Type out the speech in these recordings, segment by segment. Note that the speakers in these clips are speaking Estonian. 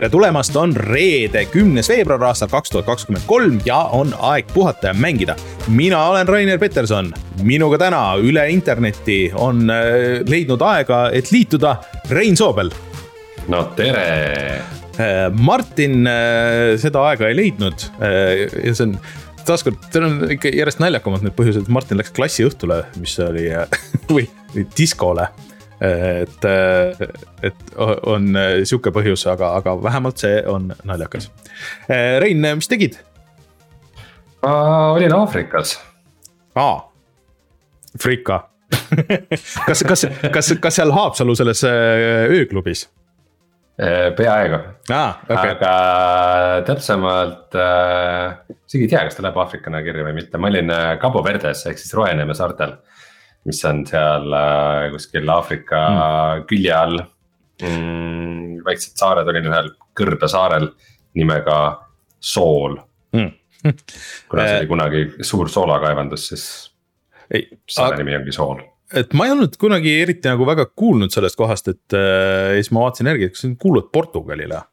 tere tulemast, on reede, kümnes veebruar aastal kaks tuhat kakskümmend kolm ja on aeg puhata ja mängida. mina olen Rainer Peterson, minuga täna üle interneti on äh, leidnud aega, et liituda Rein Soobel. no tere. Äh, Martin äh, seda aega ei leidnud ja see on taaskord, seal on ikka järjest naljakamad need põhjused, Martin läks klassiõhtule, mis oli või diskole et, et on sihuke põhjus, aga, aga vähemalt see on naljakas. Rein, mis tegid? ma olin Aafrikas. aa, Afrika kas, kas, kas, kas seal Haapsalu selles äh, ööklubis? Äh, peaaegu ah,, okay. aga täpsemalt äh,, isegi ei tea, kas ta läheb Aafrikana kirja või mitte, ma olin Cabo Verdes ehk siis Roeneme saartel mis on seal äh, kuskil Aafrika mm. külje all mm,. väiksed saared, olin ühel kõrbesaarel nimega Sool mm. kuna see oli äh, kunagi suur soolakaevandus, siis ei, saare nimi ongi Sool et ma ei olnud kunagi eriti nagu väga kuulnud sellest kohast, et äh, siis ma vaatasin järgi, et kas sa kuulud Portugalile?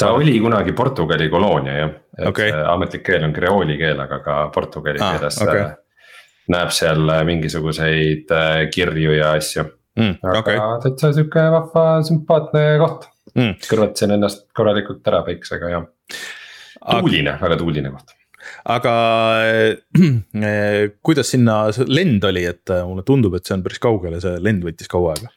ta oli kunagi Portugali koloonia jah, et okay. ametlik keel on kreooli keel, aga ka portugali ah, keeles okay näeb seal äh, mingisuguseid äh, kirju ja asju mm,. aga okay. täitsa sihuke vahva, sümpaatne koht mm.. kõrvetasin ennast korralikult ära päiksega ja tuuline aga..., väga tuuline koht aga äh, kuidas sinna lend oli, et äh, mulle tundub, et see on päris kaugel ja see lend võttis kaua aega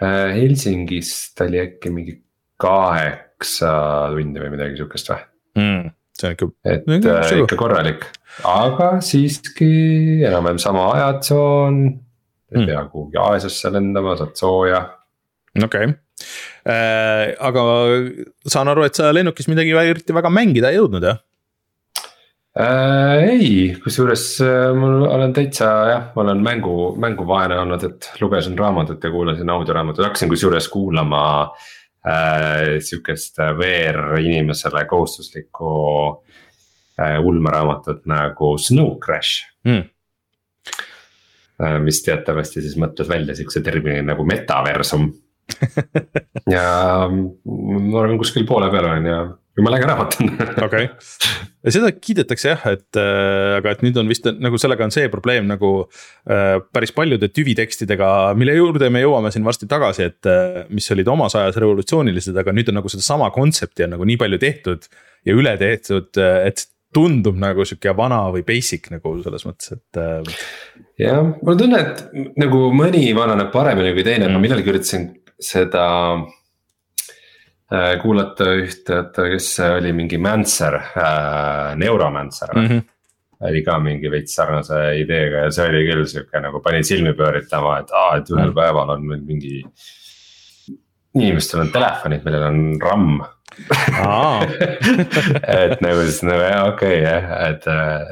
äh,? Helsingist oli äkki mingi kaheksa tundi või midagi sihukest või mm,? see on ikka. et äh, ikka korralik aga siiski enam-vähem sama ajatsoon. ei mm. pea kuhugi Aasiasse lendama, saad sooja. okei okay. äh,, aga saan aru, et sa lennukis midagi eriti väga mängida ei jõudnud, jah? Äh, ei, kusjuures äh, mul olen täitsa jah, ma olen mängu, mänguvaene olnud, et lugesin raamatut ja kuulasin audioraamatut, hakkasin kusjuures kuulama äh, sihukest VR-inimesele kohustuslikku äh, ulmeraamatut nagu Snow Crash. Mm.. Äh, mis teatavasti siis mõtles välja siukse termini nagu metaversum. Ja ma olen kuskil poole peal olen ja jumala äge raamat on. okei, seda kiidetakse jah, et äh, aga et nüüd on vist nagu sellega on see probleem nagu äh, päris paljude tüvitekstidega, mille juurde me jõuame siin varsti tagasi, et äh, mis olid omas ajas revolutsioonilised, aga nüüd on nagu sedasama kontsepti on nagu nii palju tehtud ja üle tehtud, äh, et tundub nagu sihuke vana või basic nagu selles mõttes, et äh.... jah, mul on tunne, et nagu mõni vananeb paremini kui teine mm., ma millalgi üritasin seda äh, kuulata ühte, oota, kes see oli, mingi Mancer äh,, Neuromancer mm. -hmm oli ka mingi veits sarnase ideega ja see oli küll sihuke nagu pani silmi pööritama, et aa, et ühel mm. päeval on meil mingi. inimestel on telefonid, millel on RAM et nagu siis nagu jah, okei okay, jah, et,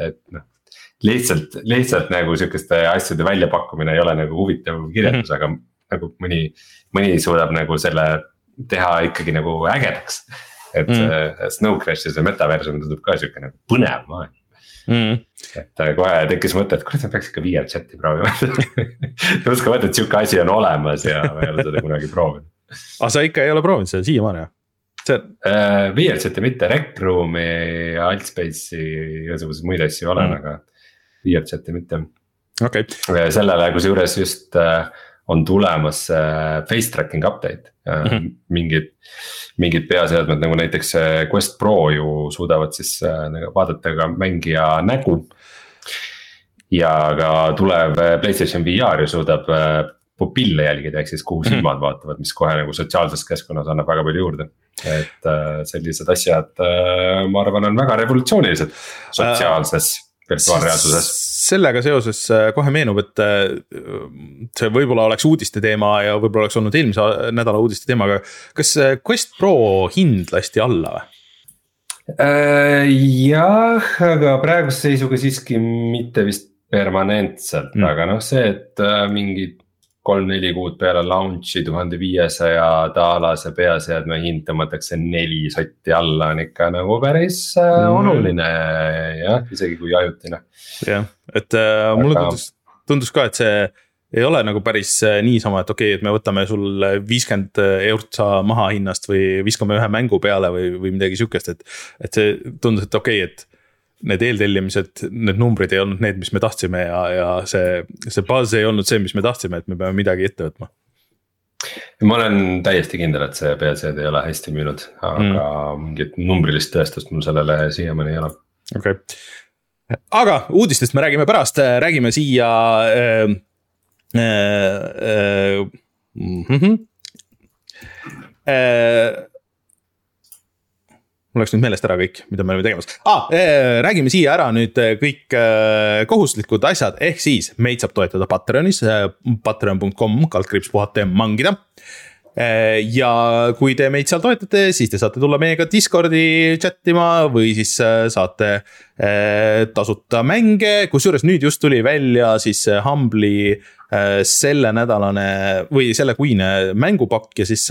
et noh. lihtsalt, lihtsalt nagu sihukeste asjade väljapakkumine ei ole nagu huvitav kirjeldus mm, -hmm. aga nagu mõni, mõni suudab nagu selle teha ikkagi nagu ägedaks. et mm -hmm. Snow Crash'is või Metaversum tundub ka sihuke nagu põnev maailm Mm -hmm. et äh, kohe tekkis mõte, et kurat, ma peaks ikka VR chat'i proovima ma just ka mõtlen, et sihuke asi on olemas ja ma ei ole seda kunagi proovinud. aga sa ikka ei ole proovinud seda siiamaani jah? See äh,. VRZ-i mitte, Rec Room'i ja Altspace'i igasuguseid muid asju olen mm., aga VRZ-i mitte. okei okay.. sellele kusjuures just äh, on tulemas äh, face tracking update äh, mm, -hmm. mingid. mingid peaseadmed nagu näiteks äh, Quest Pro ju suudavad siis äh, nagu vaadata ka mängija nägu. ja ka tulev äh, Playstation VR ju suudab äh, pupille jälgida, ehk siis kuhu mhm. silmad vaatavad, mis kohe nagu sotsiaalses keskkonnas annab väga palju juurde et äh, sellised asjad, äh, ma arvan, on väga revolutsioonilised sotsiaalses virtuaalreaalsuses. sellega seoses äh, kohe meenub, et see võib-olla oleks uudiste teema ja võib-olla oleks olnud eelmise nädala uudiste teema, aga kas Quest Pro hind lasti alla või? jah, aga praeguse seisuga siiski mitte vist permanentselt mm., aga noh, see, et mingid kolm-neli kuud peale launch'i tuhande viiesaja taalase peaseadme hind tõmmatakse neli sotti alla, on ikka nagu päris mm. oluline jah, isegi kui ajutine. jah, et äh, mulle Aga... tundus, tundus ka, et see ei ole nagu päris niisama, et okei okay,, et me võtame sul viiskümmend eurot sa maha hinnast või viskame ühe mängu peale või, või midagi sihukest, et. et see tundus, et okei okay,, et need eeltellimised, need numbrid ei olnud need, mis me tahtsime ja, ja see, see buzz ei olnud see, mis me tahtsime, et me peame midagi ette võtma. ma olen täiesti kindel, et see BLC-d ei ole hästi müünud, aga mm. mingit numbrilist tõestust mul sellele siiamaani ei ole. okei okay., aga uudistest me räägime pärast, räägime siia äh,. Äh, äh, mm -hmm. äh, mul läks nüüd meelest ära kõik, mida me oleme tegemas ah,. räägime siia ära nüüd äh, kõik äh, kohustuslikud asjad, ehk siis meid saab toetada Patreonis, patreon.com, kaldkriips puhata ja mangida ja kui te meid seal toetate, siis te saate tulla meiega Discordi chat ima või siis saate tasuta mänge, kusjuures nüüd just tuli välja siis Humble'i sellenädalane või sellekuine mängupakk ja siis.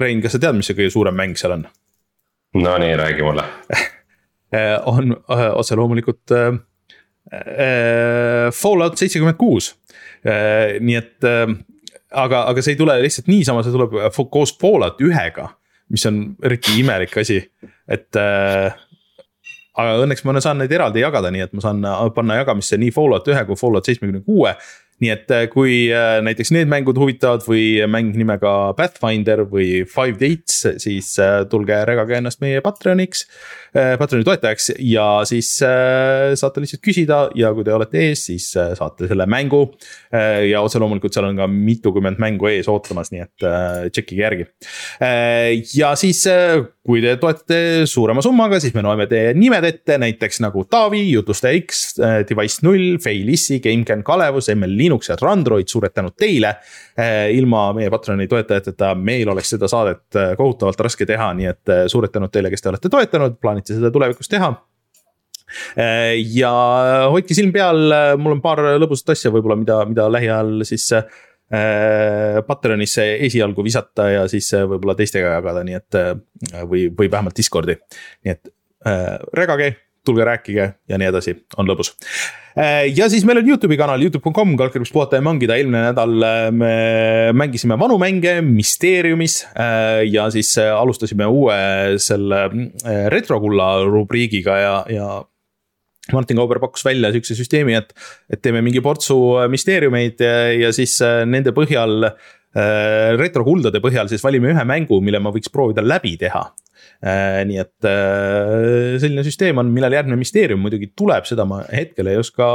Rein, kas sa tead, mis see kõige suurem mäng seal on? Nonii, räägi mulle. On äh, otse loomulikult äh, äh, Fallout seitsekümmend kuus. nii et, aga, aga see ei tule lihtsalt niisama, see tuleb koos Fallout ühega, mis on eriti imelik asi, et aga õnneks ma saan neid eraldi jagada, nii et ma saan panna jagamisse nii Fallout ühe kui Fallout seitsmekümne kuue nii et äh, kui äh, näiteks need mängud huvitavad või mäng nimega Pathfinder või Five Dates, siis äh, tulge regage ennast meie Patreoniks. Patreoni toetajaks ja siis saate lihtsalt küsida ja kui te olete ees, siis saate selle mängu. ja otse loomulikult seal on ka mitukümmend mängu ees ootamas, nii et tšekkige järgi. ja siis, kui te toetate suurema summaga, siis me loeme teie nimed ette, näiteks nagu Taavi, Jutustaja X, Device null, Feilissi, GameCAN Kalevus, ML Linux ja Android, suured tänud teile. Eh, ilma meie Patreoni toetajateta meil oleks seda saadet eh, kohutavalt raske teha, nii et suured tänud teile, kes te olete toetanud, plaanite seda tulevikus teha ja hoidke silm peal, mul on paar lõbusat asja võib-olla, mida, mida lähiajal siis Patreonisse esialgu visata ja siis võib-olla teistega jagada, nii et või, või vähemalt Discordi, nii et regage tulge rääkige ja nii edasi, on lõbus. Äh, ja siis meil on Youtube'i kanal, Youtube.com, kalkriips puhata ja mangida, eelmine nädal äh, me mängisime vanu mänge Mysteeriumis. Äh, ja siis alustasime uue selle retrokulla rubriigiga ja, ja Martin Kauber pakkus välja sihukese süsteemi, et, et teeme mingi portsu müsteeriumeid ja, ja siis nende põhjal retrokuldade põhjal siis valime ühe mängu, mille ma võiks proovida läbi teha. Äh, nii et äh, selline süsteem on, millal järgmine müsteerium muidugi tuleb, seda ma hetkel ei oska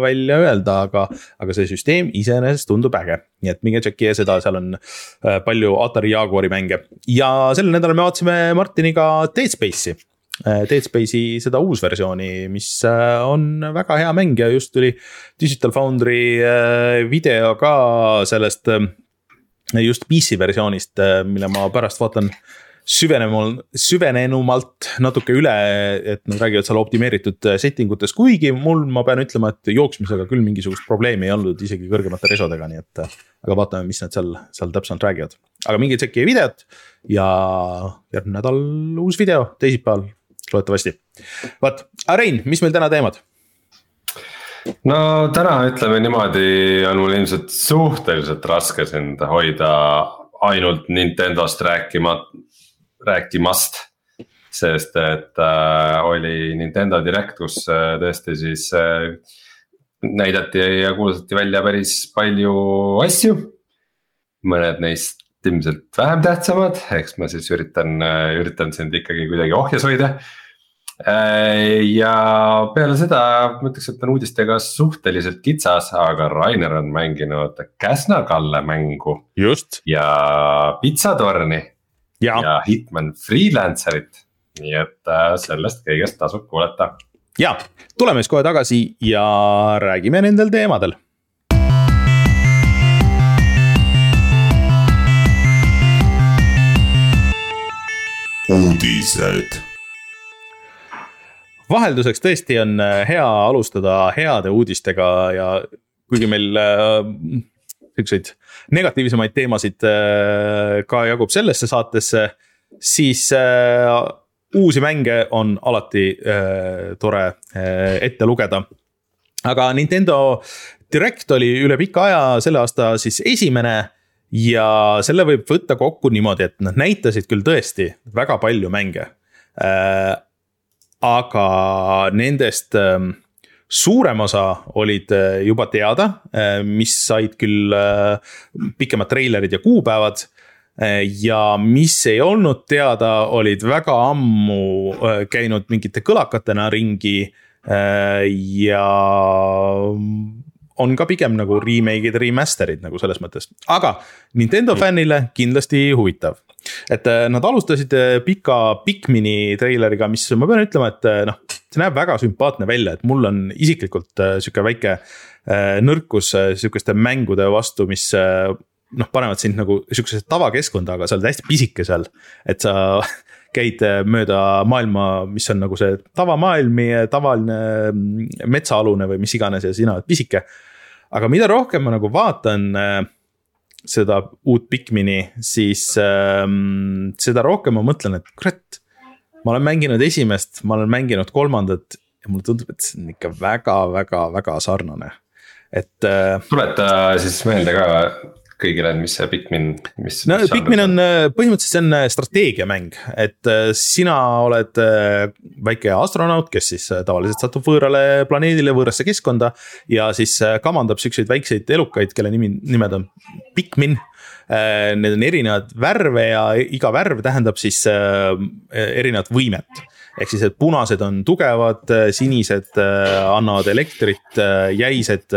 välja öelda, aga, aga see süsteem iseenesest tundub äge. nii et minge tšekkige seda, seal on äh, palju Atari Jaguari mänge ja sel nädalal me vaatasime Martiniga Dead Space'i. Dead Space'i seda uusversiooni, mis on väga hea mäng ja just tuli Digital Foundry video ka sellest just PC versioonist, mille ma pärast vaatan süvenemal, süvenenumalt natuke üle, et nad räägivad seal optimeeritud setting utes, kuigi mul, ma pean ütlema, et jooksmisega küll mingisugust probleemi ei olnud isegi kõrgemate resodega, nii et. aga vaatame, mis nad seal, seal täpsemalt räägivad, aga minge tšekkige videot ja järgmine nädal uus video, teisipäeval loodetavasti. vot, Rein, mis meil täna teemad? no täna ütleme niimoodi, on mul ilmselt suhteliselt raske sind hoida ainult Nintendost rääkima, rääkimast. sest et äh, oli Nintendo Direct, kus äh, tõesti siis äh, näidati ja kuulutati välja päris palju asju. mõned neist ilmselt vähem tähtsamad, eks ma siis üritan, äh, üritan sind ikkagi kuidagi ohjes hoida äh, ja peale seda ma ütleks, et on uudistega suhteliselt kitsas, aga Rainer on mänginud Käsna Kalle mängu. just. ja Pitsatorni ja, ja Hitman Freelancerit. nii et äh, sellest kõigest tasub kuulata. ja tuleme siis kohe tagasi ja räägime nendel teemadel uudised. Vahelduseks tõesti on äh, hea alustada heade uudistega ja kuigi meil äh, siukseid negatiivsemaid teemasid äh, ka jagub sellesse saatesse, siis uusi mänge on alati tore ette lugeda. aga Nintendo Direct oli üle pika aja selle aasta siis esimene ja selle võib võtta kokku niimoodi, et nad näitasid küll tõesti väga palju mänge. Aga nendest äh, suurem osa olid äh, juba teada äh,, mis said küll äh, pikemad treilerid ja kuupäevad. Ja mis ei olnud teada, olid väga ammu käinud mingite kõlakatena ringi. Ja on ka pigem nagu remake'id, remaster'id nagu selles mõttes, aga Nintendo fännile kindlasti huvitav. et äh, nad alustasid äh, pika Pikmini treileriga, mis ma pean ütlema, et äh, noh, see näeb väga sümpaatne välja, et mul on isiklikult sihuke väike nõrkus sihukeste mängude vastu, mis noh, panevad sind nagu sihukesesse tavakeskkonda, aga sa oled hästi pisike seal, et sa käid mööda maailma, mis on nagu see tavamaailm, meie tavaline mm, metsaalune või mis iganes ja sina oled pisike. aga mida rohkem ma nagu vaatan äh, seda uut Pikmini, siis äh, seda rohkem ma mõtlen, et kurat. ma olen mänginud esimest, ma olen mänginud kolmandat ja mulle tundub, et see on ikka väga-väga-väga sarnane, et äh,. tuleta siis meelde ka kõigile, mis see Pikmin, mis. no mis Pikmin on äh, põhimõtteliselt see on äh, strateegiamäng, et äh, sina oled väike astronaut, kes siis tavaliselt satub võõrale planeedile, võõrasse keskkonda. ja siis kamandab siukseid väikseid elukaid, kelle nimi, nimed on Pikmin Need on erinevad värve ja iga värv tähendab siis erinevat võimet. Ehk siis, et punased on tugevad, sinised annavad elektrit, jäised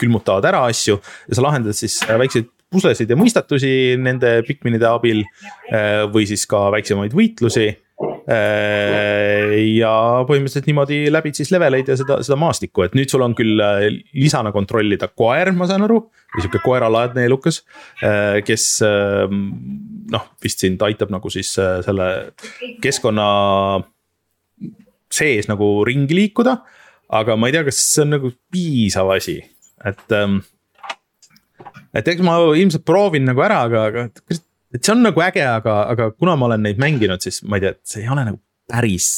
külmutavad ära asju. Ja sa lahendad siis väikseid puslesid ja mõistatusi nende pikminide abil või siis ka väiksemaid võitlusi ja põhimõtteliselt niimoodi läbid siis leveleid ja seda, seda maastikku, et nüüd sul on küll lisana kontrollida koer, ma saan aru. või sihuke koeralaadne elukas, kes noh, vist sind aitab nagu siis selle keskkonna sees nagu ringi liikuda. aga ma ei tea, kas see on nagu piisav asi, et. et eks ma ilmselt proovin nagu ära, aga, aga et see on nagu äge, aga, aga kuna ma olen neid mänginud, siis ma ei tea, see ei ole nagu päris,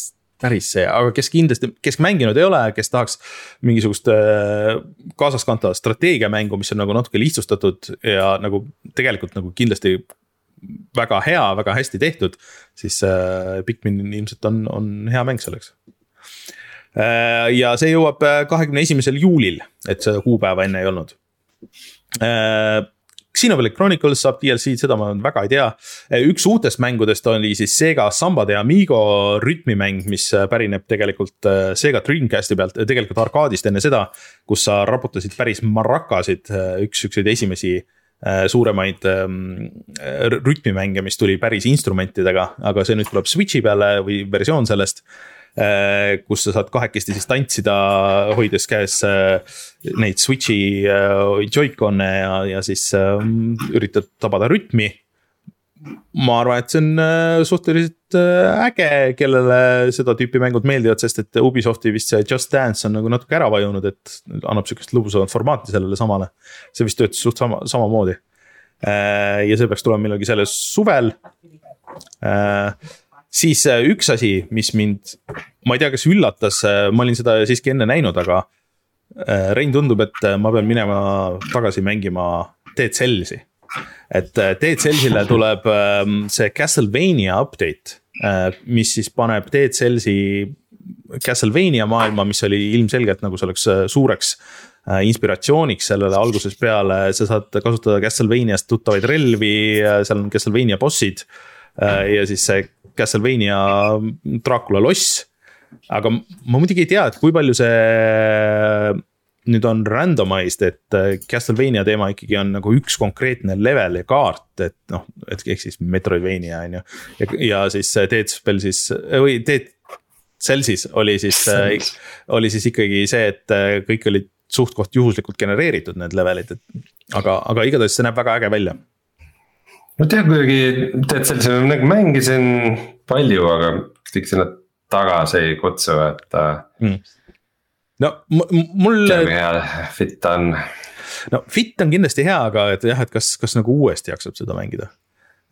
päris see, aga kes kindlasti, kes mänginud ei ole, kes tahaks mingisugust äh, kaasaskantavat strateegiamängu, mis on nagu natuke lihtsustatud ja nagu tegelikult nagu kindlasti väga hea, väga hästi tehtud, siis äh, Pikmin ilmselt on, on hea mäng selleks äh,. ja see jõuab äh, kahekümne esimesel juulil, et seda kuupäeva enne ei olnud äh, Xenoblade Chronicles saab DLC-d, seda ma väga ei tea. üks uutest mängudest oli siis Sega Samba de Amigo rütmimäng, mis pärineb tegelikult äh, Sega Dreamcasti pealt, tegelikult arkaadist enne seda. kus sa raputasid päris marakasid, äh, üks siukseid esimesi äh, suuremaid ähm, rütmimänge, mis tuli päris instrumentidega, aga see nüüd tuleb Switch'i peale või versioon sellest Äh, kus sa saad kahekesti siis tantsida, hoides käes äh, neid Switch'i äh, Joy-Con'e ja, ja siis üritad tabada rütmi. ma arvan, et see on suhteliselt äge, kellele seda tüüpi mängud meeldivad, sest et Ubisofti vist see Just Dance on nagu natuke ära vajunud, et annab sihukest lõbusamat formaati sellele samale. see vist töötas suht sama, samamoodi. ja see peaks tulema millalgi sellel suvel siis äh, üks asi, mis mind, ma ei tea, kas üllatas, äh, ma olin seda siiski enne näinud, aga äh, Rein tundub, et ma pean minema tagasi mängima Dead Cellsi. et Dead Cellsile tuleb ähm, see Castlevania update, mis siis paneb Dead Cellsi Castlevania maailma, mis oli ilmselgelt nagu selleks suureks inspiratsiooniks sellele algusest peale, sa saad kasutada Castlevaniast tuttavaid relvi, seal on Castlevania bossid. ja siis see Castlevania Dracula loss. aga ma muidugi ei tea, et kui palju see nüüd on randomized, et äh, Castlevania teema ikkagi on nagu üks konkreetne level ja kaart, et noh, et ehk siis Metroidvania on ju. ja, ja siis Dead Spell siis või Dead Cellsis oli siis, äh, oli siis ikkagi see, et äh, kõik olid suht-koht juhuslikult genereeritud, need levelid, et aga, aga igatahes see näeb väga äge välja ma tean kuidagi, tead sellise nagu mängisin palju, aga kõik sinna tagasi ei kutsu, et mm.. no mul. kui hea fit on. no fit on kindlasti hea, aga et jah, et kas, kas nagu uuesti jaksab seda mängida?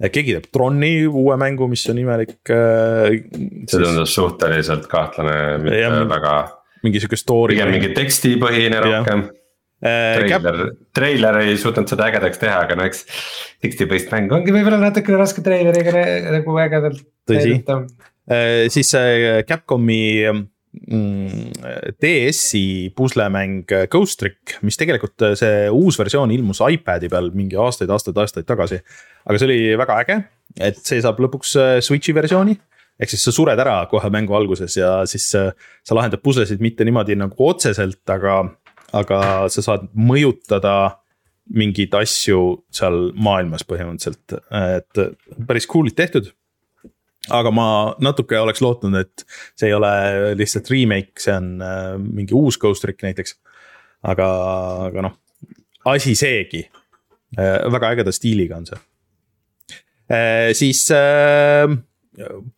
keegi teeb Troni uue mängu, mis on imelik äh,. see tundus siis... suhteliselt kahtlane, mitte ja, väga. mingi sihuke story. pigem mingi tekstipõhine rohkem treiler, treiler ei suutnud seda ägedaks teha, aga no eks teksti põhist mängu ongi võib-olla natuke raske treileriga nagu ägedalt. tõsi, siis Capcomi mm, DS-i puslemäng Ghost Trick, mis tegelikult see uus versioon ilmus iPad'i peal mingi aastaid-aastaid-aastaid tagasi. aga see oli väga äge, et see saab lõpuks Switch'i versiooni ehk siis sa sured ära kohe mängu alguses ja siis sa lahendad puslesid mitte niimoodi nagu otseselt, aga aga sa saad mõjutada mingeid asju seal maailmas põhimõtteliselt, et päris cool'id tehtud. aga ma natuke oleks lootnud, et see ei ole lihtsalt remake, see on äh, mingi uus Ghost Trick näiteks. aga, aga noh, asi seegi, äh, väga ägeda stiiliga on see. Äh, siis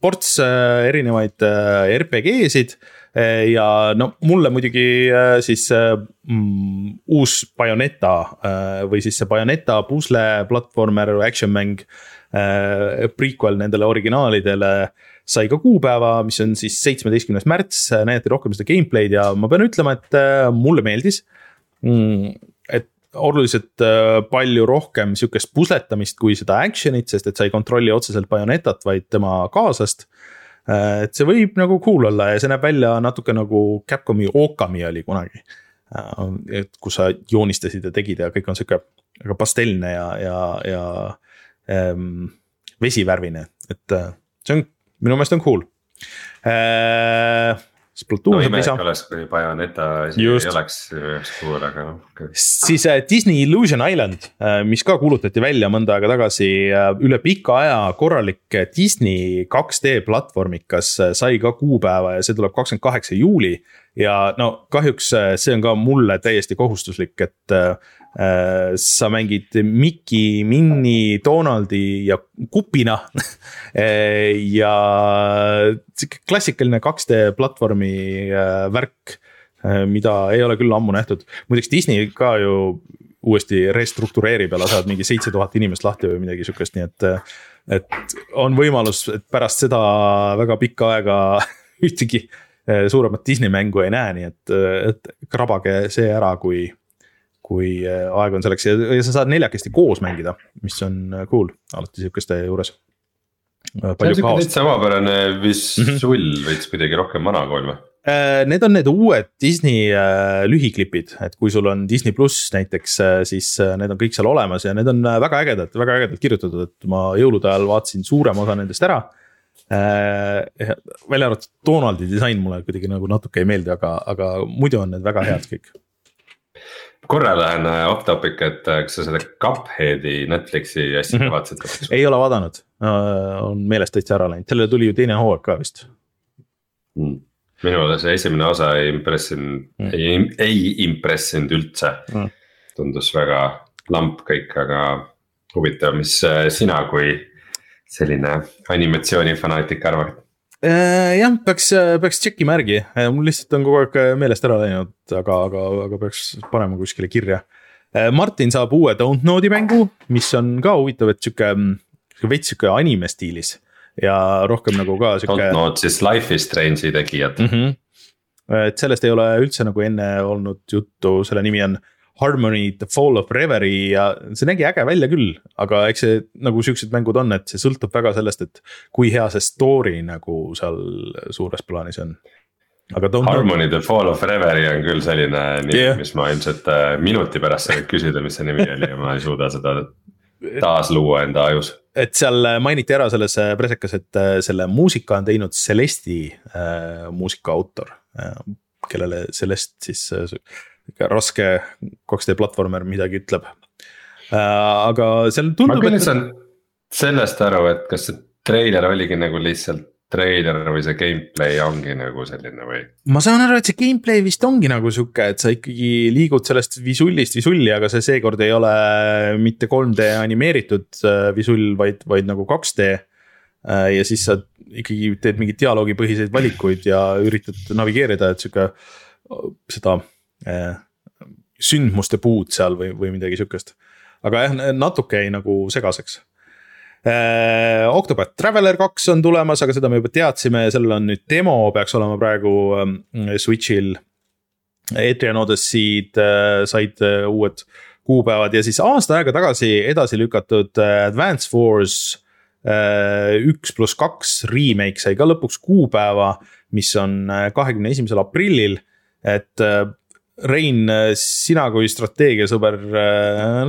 ports erinevaid RPG-sid Eh, ja no mulle muidugi eh, siis eh, mm, uus Bayoneta või siis see Bayoneta pusle platvormer action mäng. Prequel nendele originaalidele sai ka kuupäeva, mis on siis seitsmeteistkümnes märts, näidati rohkem seda gameplay'd ja ma pean ütlema, et mulle meeldis. Mm, et oluliselt palju rohkem sihukest pusletamist kui seda action'it, sest et sa ei kontrolli otseselt Bayonetat, vaid tema kaaslast et see võib nagu cool olla ja see näeb välja natuke nagu Capcomi Okami oli kunagi. Äh, et kus sa joonistasid ja tegid ja kõik on sihuke väga pastelne ja, ja, ja ähm, vesivärvine, et äh, see on, minu meelest on cool äh, Splatoon no, saab lisa. oleks, kui Bayoneta asi ei oleks suur, aga noh siis äh, Disney Illusion Island äh,, mis ka kuulutati välja mõnda aega tagasi äh,, üle pika aja korralik Disney 2D platvormikas äh, sai ka kuupäeva ja see tuleb kakskümmend kaheksa juuli. Ja no kahjuks äh, see on ka mulle täiesti kohustuslik, et äh, Äh, sa mängid Mickey, Minnie, Donaldi ja Kupina äh, ja sihuke klassikaline 2D platvormi äh, värk, mida ei ole küll ammu nähtud. muideks Disney ka ju uuesti restruktureerib ja lasevad mingi seitse tuhat inimest lahti või midagi sihukest, nii et. et on võimalus, et pärast seda väga pikka aega ühtegi suuremat Disney mängu ei näe, nii et, et krabage see ära, kui kui äh, aeg on selleks ja, ja sa saad neljakesti koos mängida, mis on cool alati sihukeste juures. Sihuke täitsa omapärane visull mm -hmm. veits kuidagi rohkem vanakool või? Need on need uued Disney lühiklipid, et kui sul on Disney pluss näiteks, siis need on kõik seal olemas ja need on väga ägedad, väga ägedalt kirjutatud, et ma jõulude ajal vaatasin suurema osa nendest ära välja arvatud Donaldi disain mulle kuidagi nagu natuke ei meeldi, aga, aga muidu on need väga head kõik. Korra lähen äh, off topic, et äh, kas sa seda Cupheadi Netflixi asja mm -hmm. vaatasid? ei ole vaadanud, on meelest täitsa ära läinud, sellele tuli ju teine hooaeg ka vist. Mm.. minule see esimene osa ei impressinud mm., ei, ei impressinud üldse. Mm.. tundus väga lamp kõik, aga huvitav, mis äh, sina kui selline animatsioonifanaatik arvad? Äh, jah, peaks, peaks tšekkima järgi, äh, mul lihtsalt on kogu aeg meelest ära läinud, aga, aga, aga peaks panema kuskile kirja. Äh, Martin saab uue Don't Know'di mängu, mis on ka huvitav, et sihuke, sihuke veits sihuke anime stiilis. ja rohkem nagu ka sihuke. Don't Know'd siis Life is Strange'i tegijad mm. -hmm. et sellest ei ole üldse nagu enne olnud juttu, selle nimi on Harmony, The Fall of Reverie ja see nägi äge välja küll, aga eks see nagu siuksed mängud on, et see sõltub väga sellest, et kui hea see story nagu seal suures plaanis on. aga Harmony, The Fall of Reverie on küll selline nimi yeah., mis ma ilmselt äh, minuti pärast saan küsida, mis see nimi oli ja ma ei suuda seda taasluua enda ajus. et seal mainiti ära selles äh, presekas, et äh, selle muusika on teinud Celesti äh, muusika autor äh,, kellele Celest siis äh, raske 2D platvormer midagi ütleb. Äh, aga seal tundub. ma küll et... saan sellest aru, et kas see treiler oligi nagu lihtsalt treiler või see gameplay ongi nagu selline või? ma saan aru, et see gameplay vist ongi nagu sihuke, et sa ikkagi liigud sellest visullist visulli, aga see seekord ei ole mitte 3D animeeritud äh, visull, vaid, vaid nagu 2D. Äh, ja siis sa ikkagi teed mingeid dialoogipõhiseid valikuid ja üritad navigeerida, et sihuke seda sündmuste puud seal või, või midagi sihukest. aga jah, natuke jäi nagu segaseks. Äh, Octopath Traveler kaks on tulemas, aga seda me juba teadsime sellel on nüüd demo, peaks olema praegu ähm, Switch'il. Etrian Odyssey'd said uued kuupäevad ja siis aasta aega tagasi edasi lükatud Advance Wars üks pluss kaks remake sai ka lõpuks kuupäeva, mis on kahekümne esimesel aprillil, et Rein, sina kui strateegiasõber,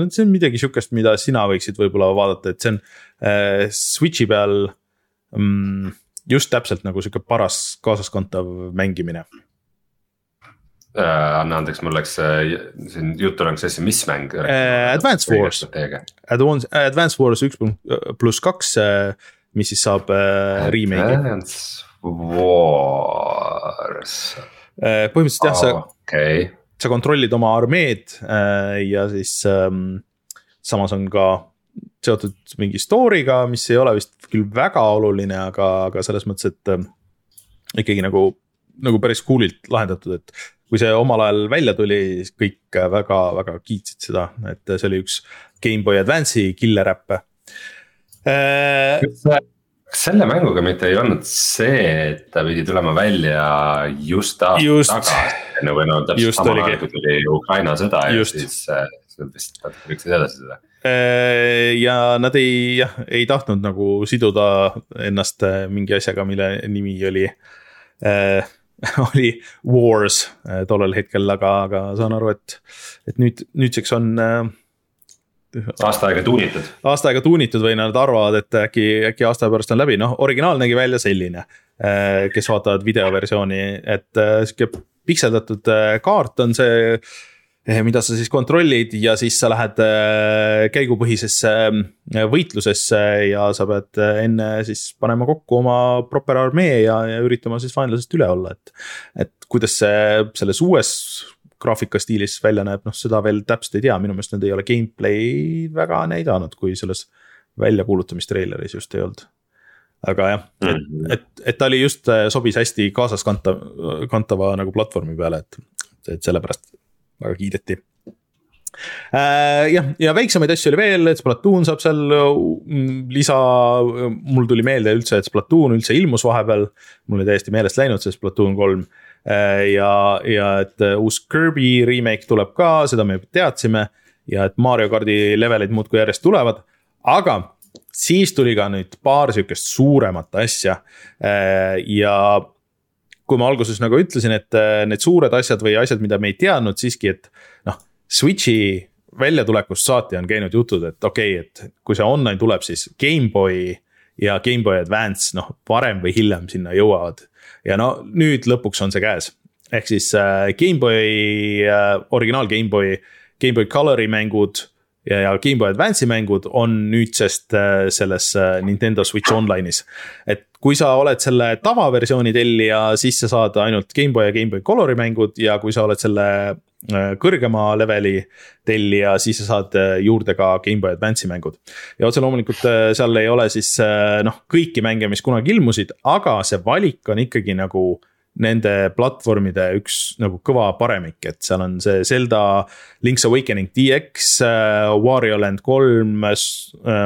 see on midagi sihukest, mida sina võiksid võib-olla vaadata, et see on äh, Switch'i peal mm, just täpselt nagu sihuke paras kaasaskantav mängimine äh,. anna andeks, mul läks äh, siin jutt oleks asja, mis mäng äh,? Advance Wars, Advance, Advance Wars üks pluss kaks, äh, mis siis saab äh, remake'i. Advance Wars äh,. põhimõtteliselt jah, sa okay., sa kontrollid oma armeed äh, ja siis ähm, samas on ka seotud mingi story'ga, mis ei ole vist küll väga oluline, aga, aga selles mõttes, et äh, ikkagi nagu, nagu päris cool'ilt lahendatud, et kui see omal ajal välja tuli, siis kõik väga-väga kiitsid seda, et see oli üks GameBoy Advance'i killer äppe äh,. Kas selle mänguga mitte ei olnud see, et ta pidi tulema välja just aasta tagasi, või no täpselt samal ajal, kui tuli Ukraina sõda just. ja siis äh, vist natuke lükkasid edasi seda Äh, ja nad ei, jah, ei tahtnud nagu siduda ennast äh, mingi asjaga, mille nimi oli äh,, oli Wars tollel hetkel, aga, aga saan aru, et, et nüüd, nüüdseks on äh, aasta aega tuunitud. aasta aega tuunitud või nad arvavad, et äkki, äkki aasta pärast on läbi, noh, originaal nägi välja selline. kes vaatavad videoversiooni, et sihuke pikseldatud kaart on see Eh, mida sa siis kontrollid ja siis sa lähed eh, käigupõhisesse eh, võitlusesse ja sa pead enne siis panema kokku oma proper armee ja, ja üritama siis vaenlasest üle olla, et. et kuidas see selles uues graafikastiilis välja näeb, noh seda veel täpselt ei tea, minu meelest nad ei ole gameplay'd väga näidanud, kui selles väljakuulutamistreileris just ei olnud aga jah, et, mhm. et, et ta oli just, sobis hästi kaasaskantav, kantava nagu platvormi peale, et, et sellepärast väga kiideti äh, jah, ja väiksemaid asju oli veel, et Splatoon saab seal mm, lisa, mul tuli meelde üldse, et Splatoon üldse ilmus vahepeal. mul oli täiesti meelest läinud see Splatoon kolm äh, ja, ja et äh, uus Kirby remake tuleb ka, seda me teadsime. ja et Mario kardi levelid muudkui järjest tulevad, aga siis tuli ka nüüd paar sihukest suuremat asja ja kui ma alguses nagu ütlesin, et äh, need suured asjad või asjad, mida me ei teadnud siiski, et noh, Switch'i väljatulekust saati on käinud jutud, et okei okay,, et kui see online tuleb, siis GameBoy ja GameBoy Advance, noh, varem või hiljem sinna jõuavad. Ja no nüüd lõpuks on see käes, ehk siis äh, GameBoy äh,, originaal GameBoy, GameBoy Colori mängud ja, ja GameBoy Advance'i mängud on nüüdsest äh, selles äh, Nintendo Switch Online'is. et kui sa oled selle tavaversiooni tellija, siis sa saad ainult GameBoy ja GameBoy Colori mängud ja kui sa oled selle kõrgema leveli tellija, siis sa saad äh, juurde ka GameBoy Advance'i mängud. ja otse loomulikult äh, seal ei ole siis noh, kõiki mänge, mis kunagi ilmusid, aga see valik on ikkagi nagu nende platvormide üks nagu kõva paremik, et seal on see Zelda Link's Awakening DX, Wario Land kolm,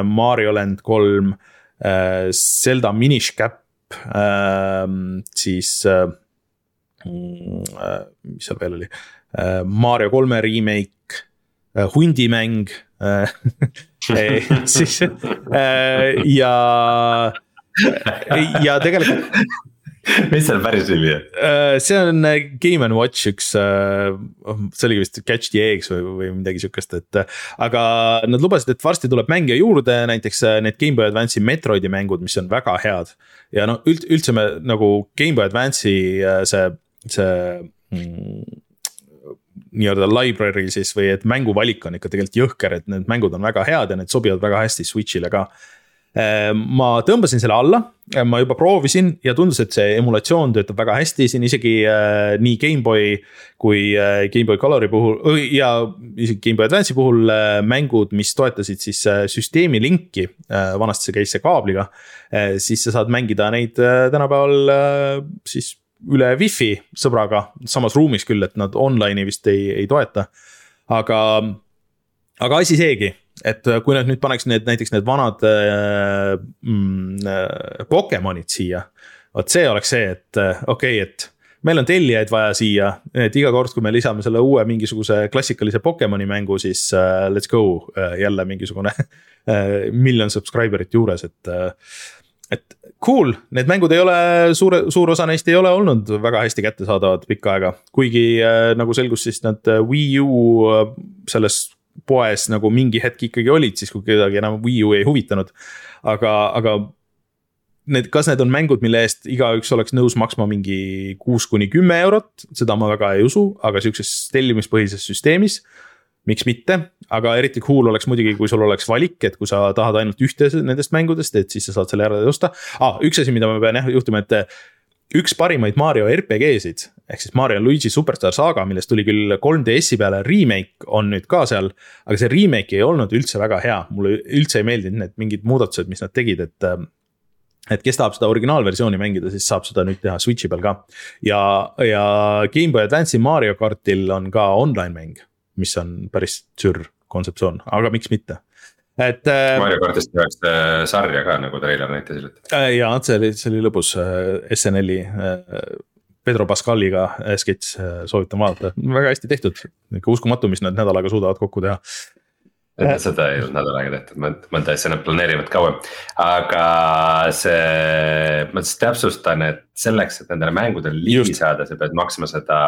Mario Land kolm Äh, Zelda Minish Cap, ähm, siis äh, mm, äh, mis seal veel oli, Mario kolme remake, hundimäng siis ja, ja tegelikult mis seal päris nimi on? Äh, see on äh, Game and Watch üks, äh, oh, see oligi vist Catch the Eggs või, või midagi sihukest, et. aga nad lubasid, et varsti tuleb mänge juurde, näiteks need Gameboy Advance'i Metroidi mängud, mis on väga head. ja noh, üld-, üldse me nagu Gameboy Advance'i see, see mm, nii-öelda library siis või et mänguvalik on ikka tegelikult jõhker, et need mängud on väga head ja need sobivad väga hästi Switch'ile ka. Ehm, ma tõmbasin selle alla, ma juba proovisin ja tundus, et see emulatsioon töötab väga hästi, siin isegi äh, nii GameBoy kui äh, GameBoy Colori puhul ja isegi GameBoy Advance'i puhul äh, mängud, mis toetasid siis äh, süsteemi linki äh,, vanasti see käis see kaabliga äh,, siis sa saad mängida neid äh, tänapäeval äh, siis üle wifi sõbraga, samas ruumis küll, et nad online'i vist ei, ei toeta, aga, aga asi seegi et äh, kui nad nüüd paneks need näiteks need vanad äh, mm, äh, Pokemonid siia. vot see oleks see, et äh, okei okay,, et meil on tellijaid vaja siia, et iga kord, kui me lisame selle uue mingisuguse klassikalise Pokemoni mängu, siis uh, let's go uh, jälle mingisugune uh, miljon subscriber'it juures, et uh, et cool, need mängud ei ole, suure, suur osa neist ei ole olnud väga hästi kättesaadavad pikka aega, kuigi äh, nagu selgus, siis nad Wii U äh, selles poes nagu mingi hetk ikkagi olid, siis kui kedagi enam Wii U ei huvitanud. aga, aga need, kas need on mängud, mille eest igaüks oleks nõus maksma mingi kuus kuni kümme eurot, seda ma väga ei usu, aga sihukeses tellimispõhises süsteemis miks mitte, aga eriti cool oleks muidugi, kui sul oleks valik, et kui sa tahad ainult ühte nendest mängudest, et siis sa saad selle ära osta ah,. üks asi, mida ma pean jah juhtuma, et üks parimaid Mario RPG-sid ehk siis Mario Luigi Superstar Saga, millest tuli küll 3DS-i peale remake, on nüüd ka seal. aga see remake ei olnud üldse väga hea, mulle üldse ei meeldinud need mingid muudatused, mis nad tegid, et. et kes tahab seda originaalversiooni mängida, siis saab seda nüüd teha Switch'i peal ka. ja, ja GameBoy Advance'i Mario kartil on ka online mäng, mis on päris sürr kontseptsioon, aga miks mitte et. Äh, Mario kartist tehakse sarja ka nagu treiler näitas hiljuti. Äh, ja see oli, see oli lõbus äh, SNL-i Pedro Pascaliga sketš, soovitan vaadata, väga hästi tehtud, ikka uskumatu, mis nad nädalaga suudavad kokku teha seda ei olnud nädal aega tehtud, ma täitsa nad planeerivad kauem. aga see, ma siis täpsustan, et selleks, et nendele mängudele ligi Just. saada, sa pead maksma seda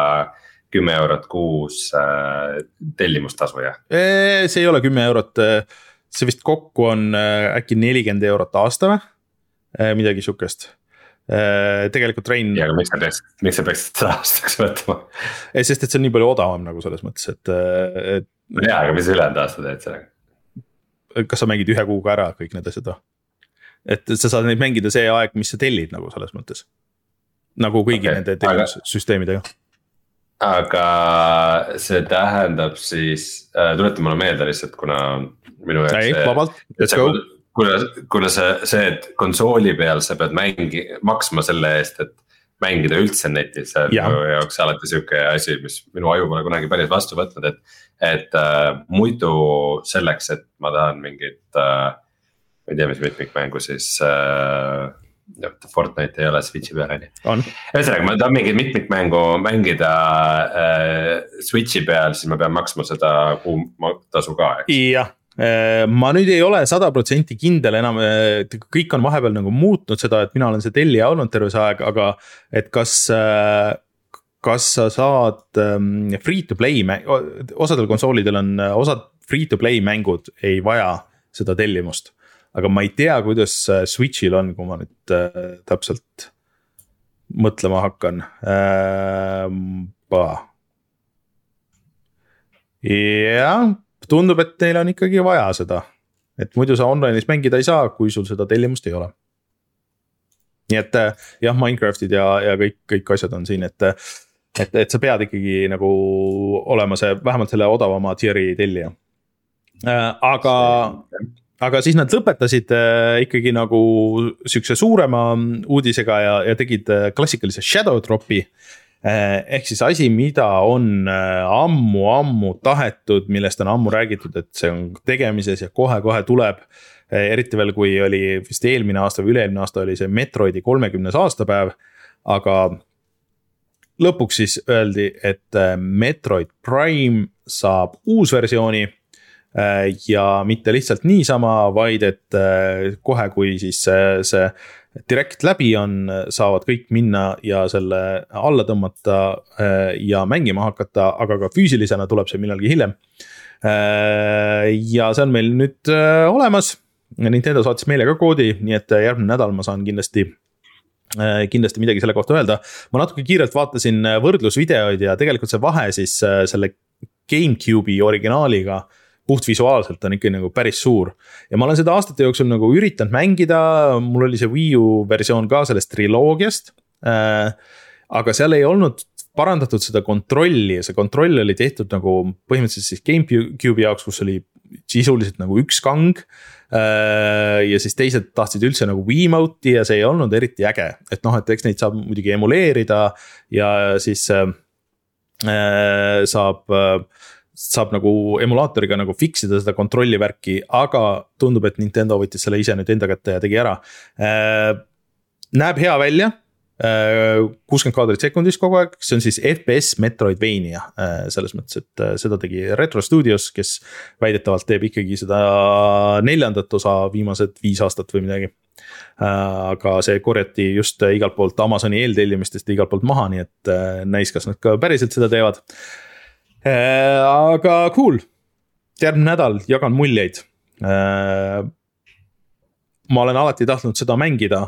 kümme eurot kuus äh, tellimustasu, jah? see ei ole kümme eurot see vist kokku on äh, äkki nelikümmend eurot aasta või, äh, midagi sihukest äh, tegelikult Rein. ja, aga miks sa peaksid, miks sa peaksid seda aastaks võtma? sest, et see on nii palju odavam nagu selles mõttes, et, et. no jaa, aga mis ülejäänud aasta teed sellega? kas sa mängid ühe kuuga ära kõik need asjad või? et sa saad neid mängida see aeg, mis sa tellid nagu selles mõttes. nagu kõigi okay, nende tellimussüsteemidega aga aga see tähendab siis äh,, tuleta mulle meelde lihtsalt, kuna minu jaoks. ei, vabalt, let's go. kuna, kuna see, see, et konsooli peal sa pead mängi-, maksma selle eest, et mängida üldse netis, see on ja. minu jaoks alati sihuke asi, mis minu aju pole kunagi päris vastu võtnud, et. et äh, muidu selleks, et ma tahan mingit äh,, ma ei tea, mis mitmikmängu siis äh, Fortnite ei ole Switch'i peal on ju. ühesõnaga, ma tahan mingit mitmikmängu mängida äh, Switch'i peal, siis ma pean maksma seda kuumatasu ka, eks. jah, äh, ma nüüd ei ole sada protsenti kindel enam, kõik on vahepeal nagu muutnud seda, et mina olen see tellija olnud terve see aeg, aga et kas äh, kas sa saad um, free to play, osadel konsoolidel on, osad free to play mängud ei vaja seda tellimust aga ma ei tea, kuidas Switch'il on, kui ma nüüd äh, täpselt mõtlema hakkan äh,. jah, tundub, et neil on ikkagi vaja seda, et muidu sa online'is mängida ei saa, kui sul seda tellimust ei ole. nii et äh, jah, Minecraftid ja, ja kõik, kõik asjad on siin, et, et, et sa pead ikkagi nagu olema see vähemalt selle odavama tier'i tellija äh,. aga aga siis nad lõpetasid äh, ikkagi nagu sihukese suurema uudisega ja, ja tegid äh, klassikalise shadow drop'i. Äh,. ehk siis asi, mida on ammu-ammu tahetud, millest on ammu räägitud, et see on tegemises ja kohe-kohe tuleb. Eriti veel, kui oli vist eelmine aasta või üle-eelmine aasta oli see Metroidi kolmekümnes aastapäev, aga lõpuks siis öeldi, et Metroid Prime saab uusversiooni Äh, ja mitte lihtsalt niisama, vaid et äh, kohe, kui siis see, see direkt läbi on, saavad kõik minna ja selle alla tõmmata äh, ja mängima hakata, aga ka füüsilisena tuleb see millalgi hiljem. ja see on meil nüüd olemas. Nintendo saatis meile ka koodi, nii et järgmine nädal ma saan kindlasti kindlasti midagi selle kohta öelda. ma natuke kiirelt vaatasin võrdlusvideoid ja tegelikult see vahe siis selle GameCube'i originaaliga äh, puhtvisuaalselt on ikka nagu päris suur. ja ma olen seda aastate jooksul nagu üritanud mängida, mul oli see Wii U versioon ka sellest triloogiast äh,. aga seal ei olnud parandatud seda kontrolli ja see kontroll oli tehtud nagu põhimõtteliselt siis GameCube'i jaoks, kus oli sisuliselt nagu üks kang äh,. ja siis teised tahtsid üldse nagu Wiimote'i ja see ei olnud eriti äge, et noh, et eks neid saab muidugi emuleerida ja siis äh, äh saab äh, saab nagu emulaatoriga nagu fix ida seda kontrolli värki, aga tundub, et Nintendo võttis selle ise nüüd enda kätte ja tegi ära äh,. näeb hea välja kuuskümmend kaadrit sekundis kogu aeg, see on siis FPS Metroidvania selles mõttes, et seda tegi Retro Studios, kes väidetavalt teeb ikkagi seda neljandat osa viimased viis aastat või midagi. aga see korjati just igalt poolt Amazoni eeltellimistest igalt poolt maha, nii et näis, kas nad ka päriselt seda teevad. Aga cool, järgmine nädal jagan muljeid ma olen alati tahtnud seda mängida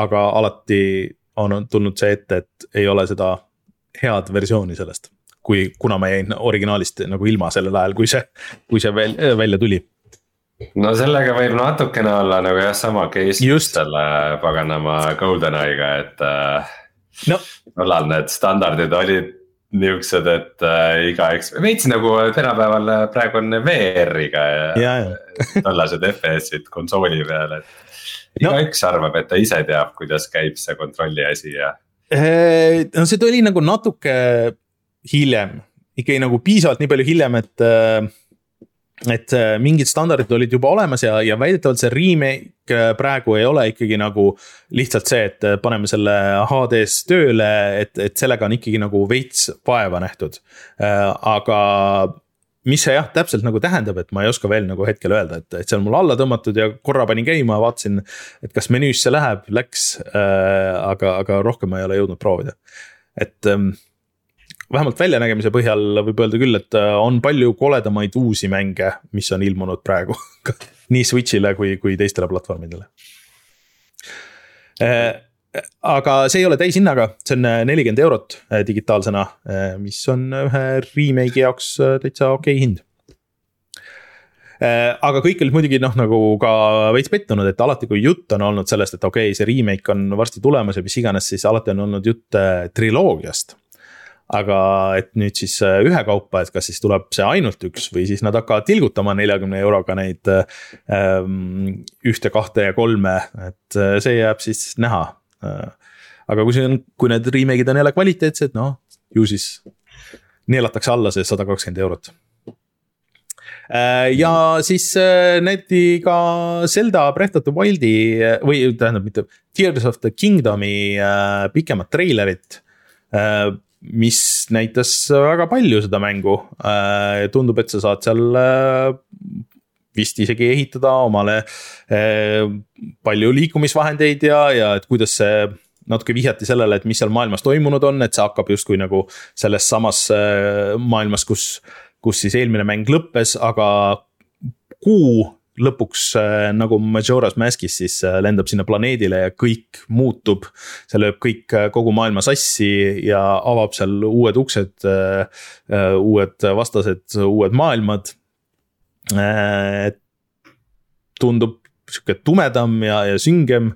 aga alati on tulnud see ette, et ei ole seda head versiooni sellest. kui, kuna ma jäin originaalist nagu ilma sellel ajal, kui see, kui see veel välja tuli. no sellega võib natukene olla nagu jah, sama case Just. selle paganama GoldenEye'ga, et äh, no.. tollal need standardid olid niuksed, et äh, igaüks, veits nagu tänapäeval praegu on VR-iga ja, ja, ja. tollased FPS-id konsooli peal, et igaüks no. arvab, et ta ise teab, kuidas käib see kontrolli asi ja. no see tuli nagu natuke hiljem, ikkagi nagu piisavalt nii palju hiljem, et äh, et äh, mingid standardid olid juba olemas ja, ja väidetavalt see remake äh, praegu ei ole ikkagi nagu lihtsalt see, et paneme selle HD-s tööle, et, et sellega on ikkagi nagu veits vaeva nähtud. aga mis see jah, täpselt nagu tähendab, et ma ei oska veel nagu hetkel öelda, et, et see on mul alla tõmmatud ja korra panin käima, vaatasin. et kas menüüsse läheb, läks äh,, aga, aga rohkem ma ei ole jõudnud proovida. et ähm, vähemalt väljanägemise põhjal võib öelda küll, et äh, on palju koledamaid uusi mänge, mis on ilmunud praegu nii Switch'ile kui, kui teistele platvormidele äh, aga see ei ole täishinnaga, see on äh, nelikümmend eurot digitaalsena, mis on ühe remake'i jaoks täitsa okei okay hind. aga kõik olid muidugi noh, nagu ka veits pettunud, et alati, kui jutt on olnud sellest, et okei okay,, see remake on varsti tulemas ja mis iganes, siis alati on olnud jutt triloogiast aga et nüüd siis ühekaupa, et kas siis tuleb see ainult üks või siis nad hakkavad tilgutama neljakümne euroga neid ähm, ühte, kahte ja kolme, et see jääb siis näha. Äh, aga kui see on, kui need remake'id on jälle kvaliteetsed, noh ju siis neelatakse alla see sada kakskümmend eurot. Äh, ja siis äh, näidati ka Zelda Breath of the Wildi või tähendab, mitte Tears of the Kingdom'i pikemat treilerit mis näitas väga palju seda mängu. tundub, et sa saad seal vist isegi ehitada omale eh, palju liikumisvahendeid ja, ja et kuidas see natuke vihjati sellele, et mis seal maailmas toimunud on, et see hakkab justkui nagu selles samas maailmas, kus, kus siis eelmine mäng lõppes, aga kuu lõpuks eh, nagu Majora's Maskis siis lendab sinna planeedile ja kõik muutub. see lööb kõik kogu maailma sassi ja avab seal uued uksed, uued vastased, uued maailmad Äh, tundub sihuke tumedam ja, ja süngem.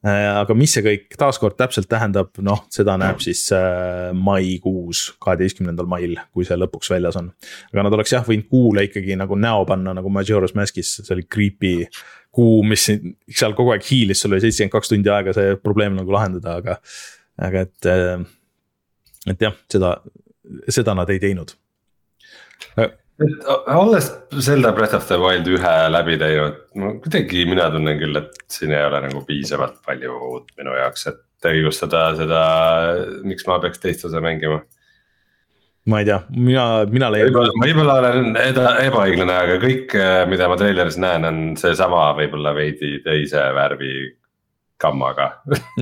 Äh, aga mis see kõik taaskord täpselt tähendab, noh, seda näeb siis äh, maikuus, kaheteistkümnendal mail, kui see lõpuks väljas on. aga nad oleks jah võinud kuule ikkagi nagu näo panna nagu Majora's Maskis, see oli creepy kuu, mis seal kogu aeg hiilis, sul oli seitsekümmend kaks tundi aega see probleem nagu lahendada, aga. aga et, et jah, seda, seda nad ei teinud et olles Zelda Breath of the Wild ühe läbi teinud, no kuidagi mina tunnen küll, et siin ei ole nagu piisavalt palju uut minu jaoks, et õigustada seda, miks ma peaks teist osa mängima ma ei tea, mina, mina leian. võib-olla olen ebaõiglane, aga kõik, mida ma treileris näen, on seesama võib-olla veidi teise värvi gammaga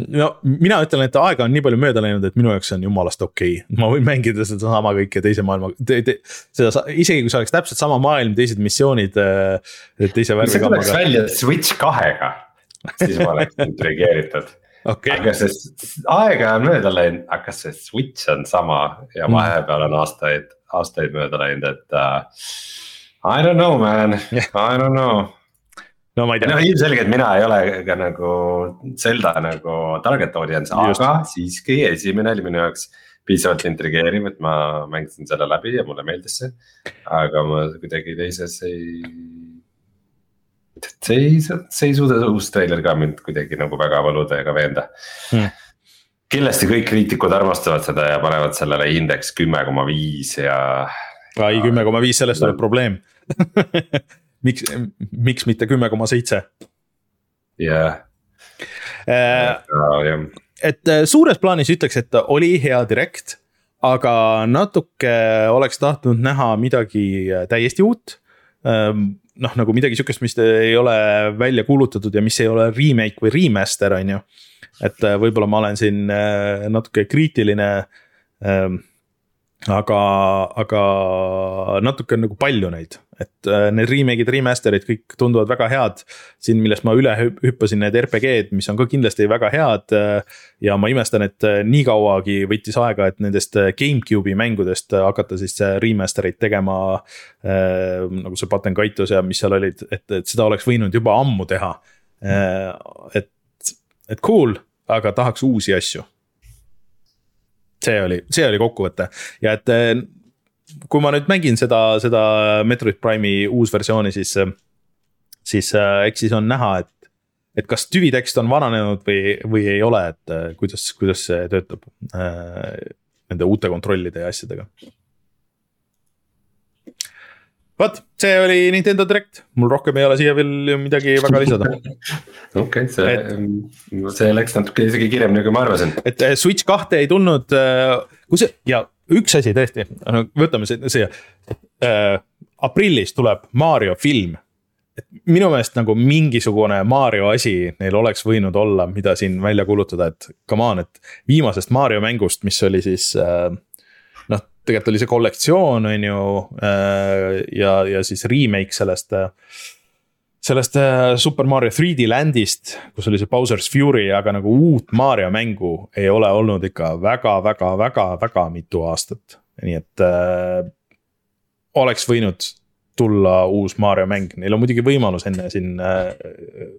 no mina ütlen, et aega on nii palju mööda läinud, et minu jaoks on jumalast okei okay., ma võin mängida sedasama kõike teise maailma te,, te, seda isegi kui see oleks täpselt sama maailm, teised missioonid äh, teise värvi see tuleks välja Switch kahega, siis ma oleks intrigeeritud okay.. aga see aega on mööda läinud, aga see Switch on sama ja mm. vahepeal on aastaid, aastaid mööda läinud, et uh,. I don't know man I don't know no ma ei tea. no ilmselgelt mina ei ole ka nagu Zelda nagu target audience, aga siiski esimene oli minu jaoks piisavalt intrigeeriv, et ma mängisin selle läbi ja mulle meeldis see. aga ma kuidagi teises ei. see ei, see ei suuda uus treiler ka mind kuidagi nagu väga valuda ega veenda hmm kindlasti kõik kriitikud armastavad seda ja panevad sellele indeks kümme koma viis ja. ai, kümme koma viis, sellest tuleb probleem miks, miks mitte kümme koma seitse? jah. et suures plaanis ütleks, et oli hea direct, aga natuke oleks tahtnud näha midagi täiesti uut noh, nagu midagi sihukest, mis ei ole välja kuulutatud ja mis ei ole remake või remaster, on ju. et võib-olla ma olen siin natuke kriitiline aga, aga natuke on nagu palju neid, et äh, need remake'id, remaster'id kõik tunduvad väga head. siin, millest ma üle hüppasin, need RPG-d, mis on ka kindlasti väga head. Äh, ja ma imestan, et äh, nii kauagi võttis aega, et nendest GameCube'i mängudest hakata siis remaster eid tegema äh,. nagu see Button Kaitos ja mis seal olid, et, et seda oleks võinud juba ammu teha äh,. et, et cool, aga tahaks uusi asju see oli, see oli kokkuvõte ja et kui ma nüüd mängin seda, seda Metroid Prime'i uusversiooni, siis, siis eh, eks siis on näha, et. et kas tüvitekst on vananenud või, või ei ole, et eh, kuidas, kuidas see töötab äh, nende uute kontrollide ja asjadega vot, see oli Nintendo Direct, mul rohkem ei ole siia veel midagi väga lisada. okei, see see läks natuke isegi kiiremini, kui ma arvasin. et äh, Switch kahte ei tulnud, äh, kui see ja üks asi tõesti, võtame see äh,. aprillis tuleb Mario film. et minu meelest nagu mingisugune Mario asi neil oleks võinud olla, mida siin välja kuulutada, et come on, et viimasest Mario mängust, mis oli siis äh, tegelikult oli see kollektsioon, on ju. Äh, ja, ja siis remake sellest äh, sellest äh, Super Mario 3D Landist, kus oli see Bowser's Fury, aga nagu uut Mario mängu ei ole olnud ikka väga-väga-väga-väga mitu aastat. nii et äh, oleks võinud tulla uus Mario mäng, neil on muidugi võimalus enne siin äh,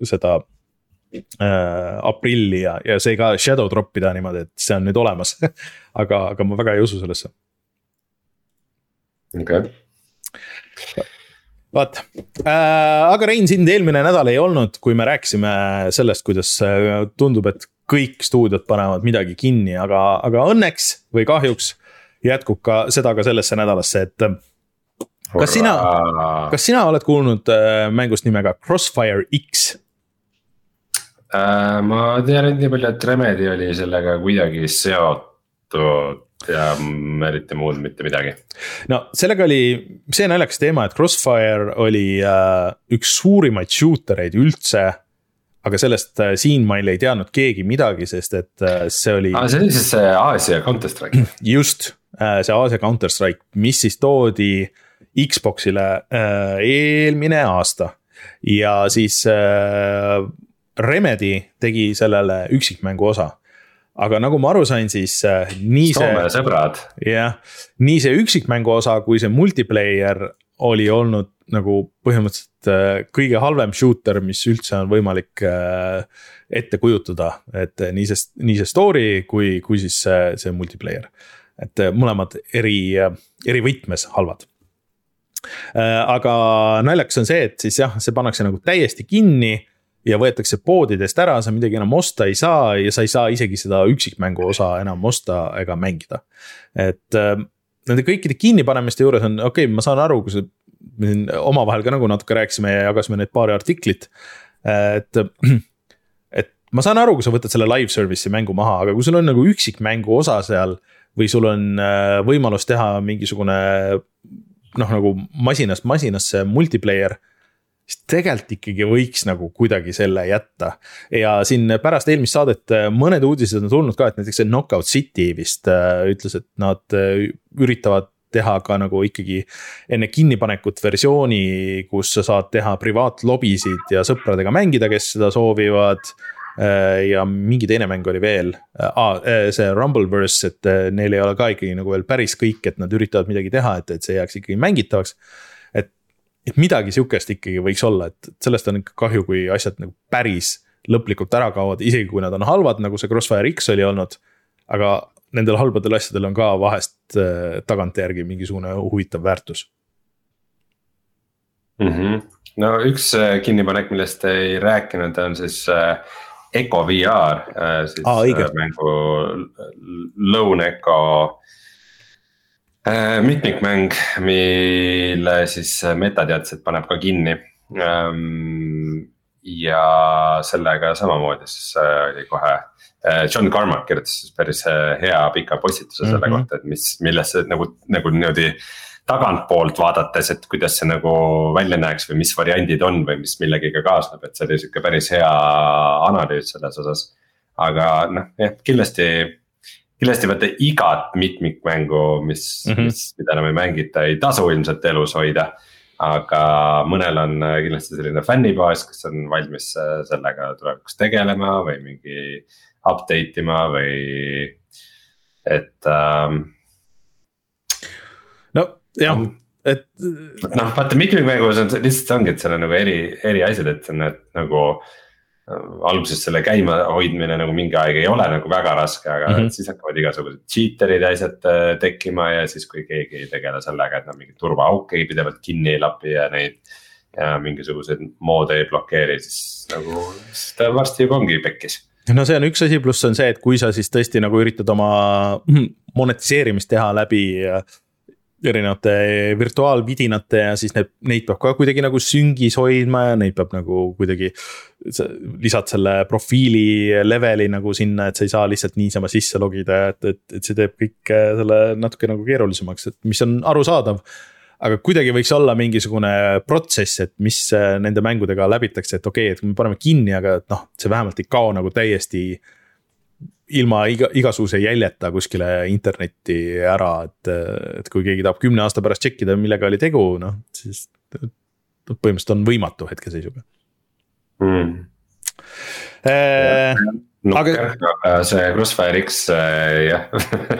seda äh, aprilli ja, ja see ka shadow drop ida niimoodi, et see on nüüd olemas aga, aga ma väga ei usu sellesse okei okay. Vaat äh,, aga Rein, sind eelmine nädal ei olnud, kui me rääkisime sellest, kuidas äh, tundub, et kõik stuudiod panevad midagi kinni, aga, aga õnneks või kahjuks jätkub ka seda ka sellesse nädalasse, et. kas sina, kas sina oled kuulnud äh, mängust nimega Crossfire X? Äh, ma tean nii palju, et Remedi oli sellega kuidagi seotud ja eriti muud mitte midagi. no sellega oli see naljakas teema, et Crossfire oli äh, üks suurimaid shooter eid üldse. aga sellest äh, siinmail ei teadnud keegi midagi, sest et äh, see oli. aa, see oli siis see Aasia Counter Strike. just äh,, see Aasia Counter Strike, mis siis toodi Xbox'ile äh, eelmine aasta ja siis äh, Remedi tegi sellele üksikmängu osa aga nagu ma aru sain, siis äh, nii see. Soome sõbrad. jah, nii see üksikmängu osa kui see multiplayer oli olnud nagu põhimõtteliselt äh, kõige halvem shooter, mis üldse on võimalik äh, ette kujutada, et nii see, nii see story kui, kui siis see, see multiplayer. et mõlemad eri, eri võtmes halvad aga naljakas on see, et siis jah, see pannakse nagu täiesti kinni ja võetakse poodidest ära, sa midagi enam osta ei saa ja sa ei saa isegi seda üksikmängu osa enam osta ega mängida. et äh, nende kõikide kinnipanemiste juures on, okei okay,, ma saan aru, kui sa, me siin omavahel ka nagu natuke rääkisime ja jagasime neid paari artiklit. et, et ma saan aru, kui sa võtad selle live service'i mängu maha, aga kui sul on nagu üksikmängu osa seal või sul on äh, võimalus teha mingisugune noh, nagu masinast masinasse multiplayer siis tegelikult ikkagi võiks nagu kuidagi selle jätta. ja siin pärast eelmist saadet äh, mõned uudised on tulnud ka, et näiteks see Knockout City vist äh, ütles, et nad äh, üritavad teha ka nagu ikkagi enne kinnipanekut versiooni, kus sa saad teha privaatlobisid ja sõpradega mängida, kes seda soovivad. Ja mingi teine mäng oli veel. Ah,, see Rumbleverse, et neil ei ole ka ikkagi nagu veel päris kõik, et nad üritavad midagi teha, et, et see jääks ikkagi mängitavaks et midagi sihukest ikkagi võiks olla, et sellest on ikka kahju, kui asjad nagu päris lõplikult ära kaovad, isegi kui nad on halvad, nagu see Crossfire X oli olnud. aga nendel halbadel asjadel on ka vahest äh, tagantjärgi mingisugune huvitav väärtus mm. -hmm. no üks äh, kinnipanek, millest ei rääkinud, on siis äh, Eco VR siis ah, äh, mängu Lone Eco mitmikmäng, mille siis meta teadis, et paneb ka kinni. Ähm, ja sellega samamoodi siis oli kohe John Carmack kirjutas siis päris hea pika postituse selle mm -hmm. kohta, et mis, milles nagu, nagu niimoodi tagantpoolt vaadates, et kuidas see nagu välja näeks või mis variandid on või mis millegiga kaasneb, et see oli sihuke päris hea analüüs selles osas. aga noh, jah, kindlasti, kindlasti vaata igat mitmikmängu, mis mm, -hmm. mis, mida enam ei mängita, ei tasu ilmselt elus hoida aga mõnel on äh, kindlasti selline fännibaas, kes on valmis äh, sellega tulevikus tegelema või mingi update ima või et ähm,. no jah, et. noh, vaata mitmikmängus on lihtsalt ongi, et seal on nagu eri, eri asjad, et need nagu alguses selle käima hoidmine nagu mingi aeg ei ole nagu väga raske, aga mm -hmm. siis hakkavad igasugused cheater'id ja asjad äh, tekkima ja siis, kui keegi ei tegele sellega, et nad mingeid turvaauke pidevalt kinni ei lapi ja neid. ja mingisuguseid moode ei blokeeri, siis nagu, siis ta varsti juba ongi pekkis no see on üks asi, pluss on see, et kui sa siis tõesti nagu üritad oma monetiseerimist teha läbi erinevate virtuaalvidinate ja siis need, neid peab ka kuidagi nagu süngis hoidma ja neid peab nagu kuidagi. lisad selle profiili leveli nagu sinna, et sa ei saa lihtsalt niisama sisse logida, et, et, et see teeb kõik äh, selle natuke nagu keerulisemaks, et mis on arusaadav. aga kuidagi võiks olla mingisugune protsess, et mis äh, nende mängudega läbitakse, et okei okay,, et me paneme kinni, aga noh, see vähemalt ei kao nagu täiesti ilma iga, igasuguse jäljeta kuskile internetti ära, et, et kui keegi tahab kümne aasta pärast tšekkida, millega oli tegu, noh, siis. põhimõtteliselt on võimatu hetkeseisuga. Mm.. Äh, Nukker, aga see Crossfire X äh, jah.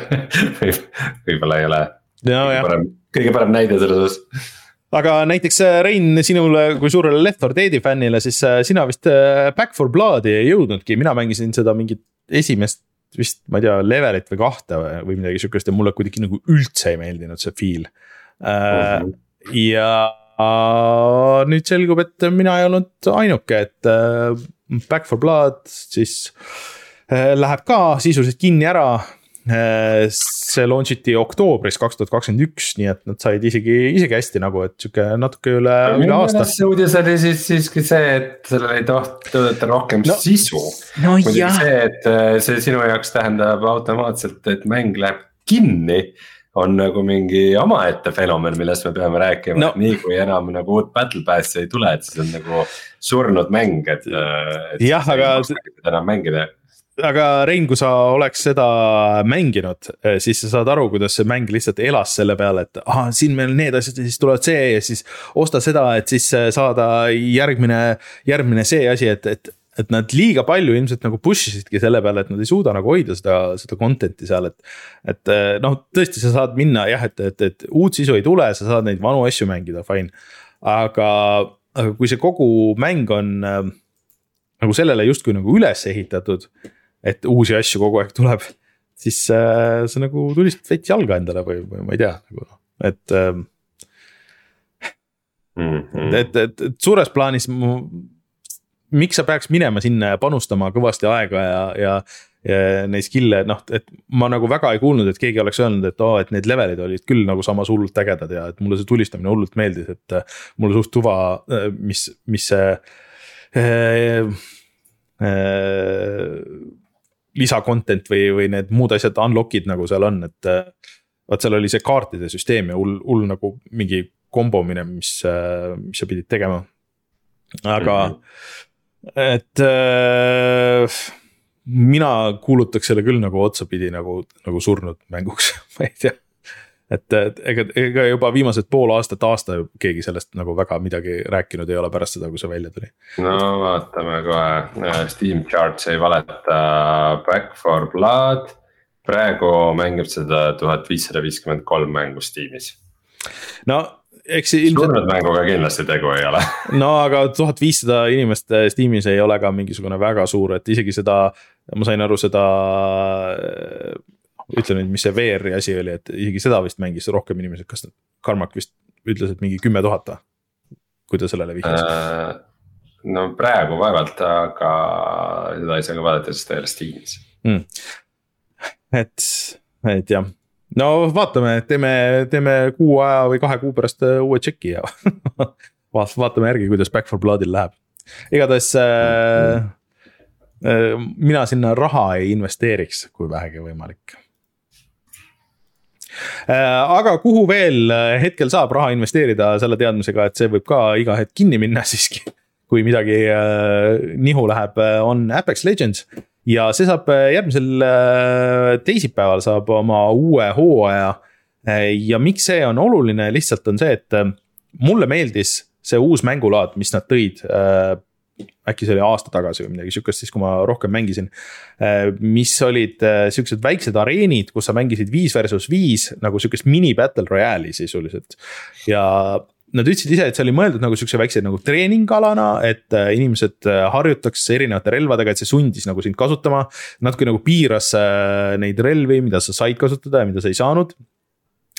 Võib, võib-olla ei ole no, kõige parem, kõige parem näide selles osas. aga näiteks äh, Rein, sinule kui suurele Left 4 Dead'i fännile, siis äh, sina vist Back 4 Blood'i ei jõudnudki, mina mängisin seda mingit esimest vist, ma ei tea, levelit või kahte või midagi sihukest ja mulle kuidagi nagu üldse ei meeldinud see feel. -huh. ja nüüd selgub, et mina ei olnud ainuke, et uh, Back for Blood siis uh, läheb ka sisuliselt kinni ära Äh, see launch iti oktoobris kaks tuhat kakskümmend üks, nii et nad said isegi, isegi hästi nagu, et sihuke natuke üle, üle aasta. see uudis oli siis siiski see, et sellel ei toodeta rohkem no, sisu no,. muidugi see, et äh, see sinu jaoks tähendab automaatselt, et mäng läheb kinni on nagu mingi omaette fenomen, millest me peame rääkima no., nii kui enam nagu uut battle pass'i ei tule, et siis on nagu surnud mäng, et. et jah, aga. enam mängida aga Rein, kui sa oleks seda mänginud, eh, siis sa saad aru, kuidas see mäng lihtsalt elas selle peale, et ahah, siin meil need asjad ja siis tulevad see ja siis osta seda, et siis eh, saada järgmine, järgmine see asi, et, et et nad liiga palju ilmselt nagu push isidki selle peale, et nad ei suuda nagu hoida seda, seda content'i seal, et. et eh, noh, tõesti, sa saad minna jah, et, et, et uut sisu ei tule, sa saad neid vanu asju mängida, fine. aga, aga kui see kogu mäng on äh, nagu sellele justkui nagu üles ehitatud et uusi asju kogu aeg tuleb. siis äh, sa nagu tulistad veits jalga endale või, või ma ei tea, nagu noh, et äh,. Mm -hmm. et, et, et suures plaanis mu, miks sa peaks minema sinna ja panustama kõvasti aega ja, ja ja neid skill'e, noh, et ma nagu väga ei kuulnud, et keegi oleks öelnud, et oo oh,, et need levelid olid küll nagu samas hullult ägedad ja et mulle see tulistamine hullult meeldis, et. Äh, mulle suht tuva, äh, mis, mis see äh, äh, lisa content või, või need muud asjad, unlock'id nagu seal on, et. vaat seal oli see kaartide süsteem ja hull, hull nagu mingi kombomine, mis, mis sa pidid tegema. aga mm, -hmm. et äh, mina kuulutaks selle küll nagu otsapidi nagu, nagu surnud mänguks ma ei tea et, ega, ega juba viimased pool aastat, aasta keegi sellest nagu väga midagi rääkinud ei ole pärast seda, kui see välja tuli. no vaatame kohe, Steam charts ei valeta, Back for Blood. praegu mängib seda tuhat viissada viiskümmend kolm mängu Steamis. no eks ilmselt. surnud mänguga kindlasti tegu ei ole no aga tuhat viissada inimest Steamis ei ole ka mingisugune väga suur, et isegi seda, ma sain aru, seda ütle nüüd, mis see VR-i asi oli, et isegi seda vist mängis rohkem inimesi, kas Carmack vist ütles, et mingi kümme tuhat või? kui ta sellele vihjas. Äh,. no praegu vaevalt, aga seda ei saa ka vaadata, sest ta ei ole Steamis mm.. et, et jah, no vaatame, teeme, teeme kuu aja või kahe kuu pärast äh, uue tšeki ja vaatame järgi, kuidas Back for Bloodil läheb. Igatahes äh, äh, mina sinna raha ei investeeriks, kui vähegi võimalik aga kuhu veel hetkel saab raha investeerida selle teadmisega, et see võib ka iga hetk kinni minna siiski. kui midagi äh, nihu läheb, on Apex Legends ja see saab järgmisel äh, teisipäeval saab oma uue hooaja. ja miks see on oluline, lihtsalt on see, et mulle meeldis see uus mängulaad, mis nad tõid äh, äkki see oli aasta tagasi või midagi sihukest, siis kui ma rohkem mängisin. Äh, mis olid äh, siuksed väiksed areenid, kus sa mängisid viis versus viis nagu sihukest mini battle royale'i sisuliselt. ja nad ütlesid ise, et see oli mõeldud nagu sihukese väikse nagu treeningalana, et inimesed harjutaks erinevate relvadega, et see sundis nagu sind kasutama. natuke nagu piiras neid relvi, mida sa said kasutada ja mida sa ei saanud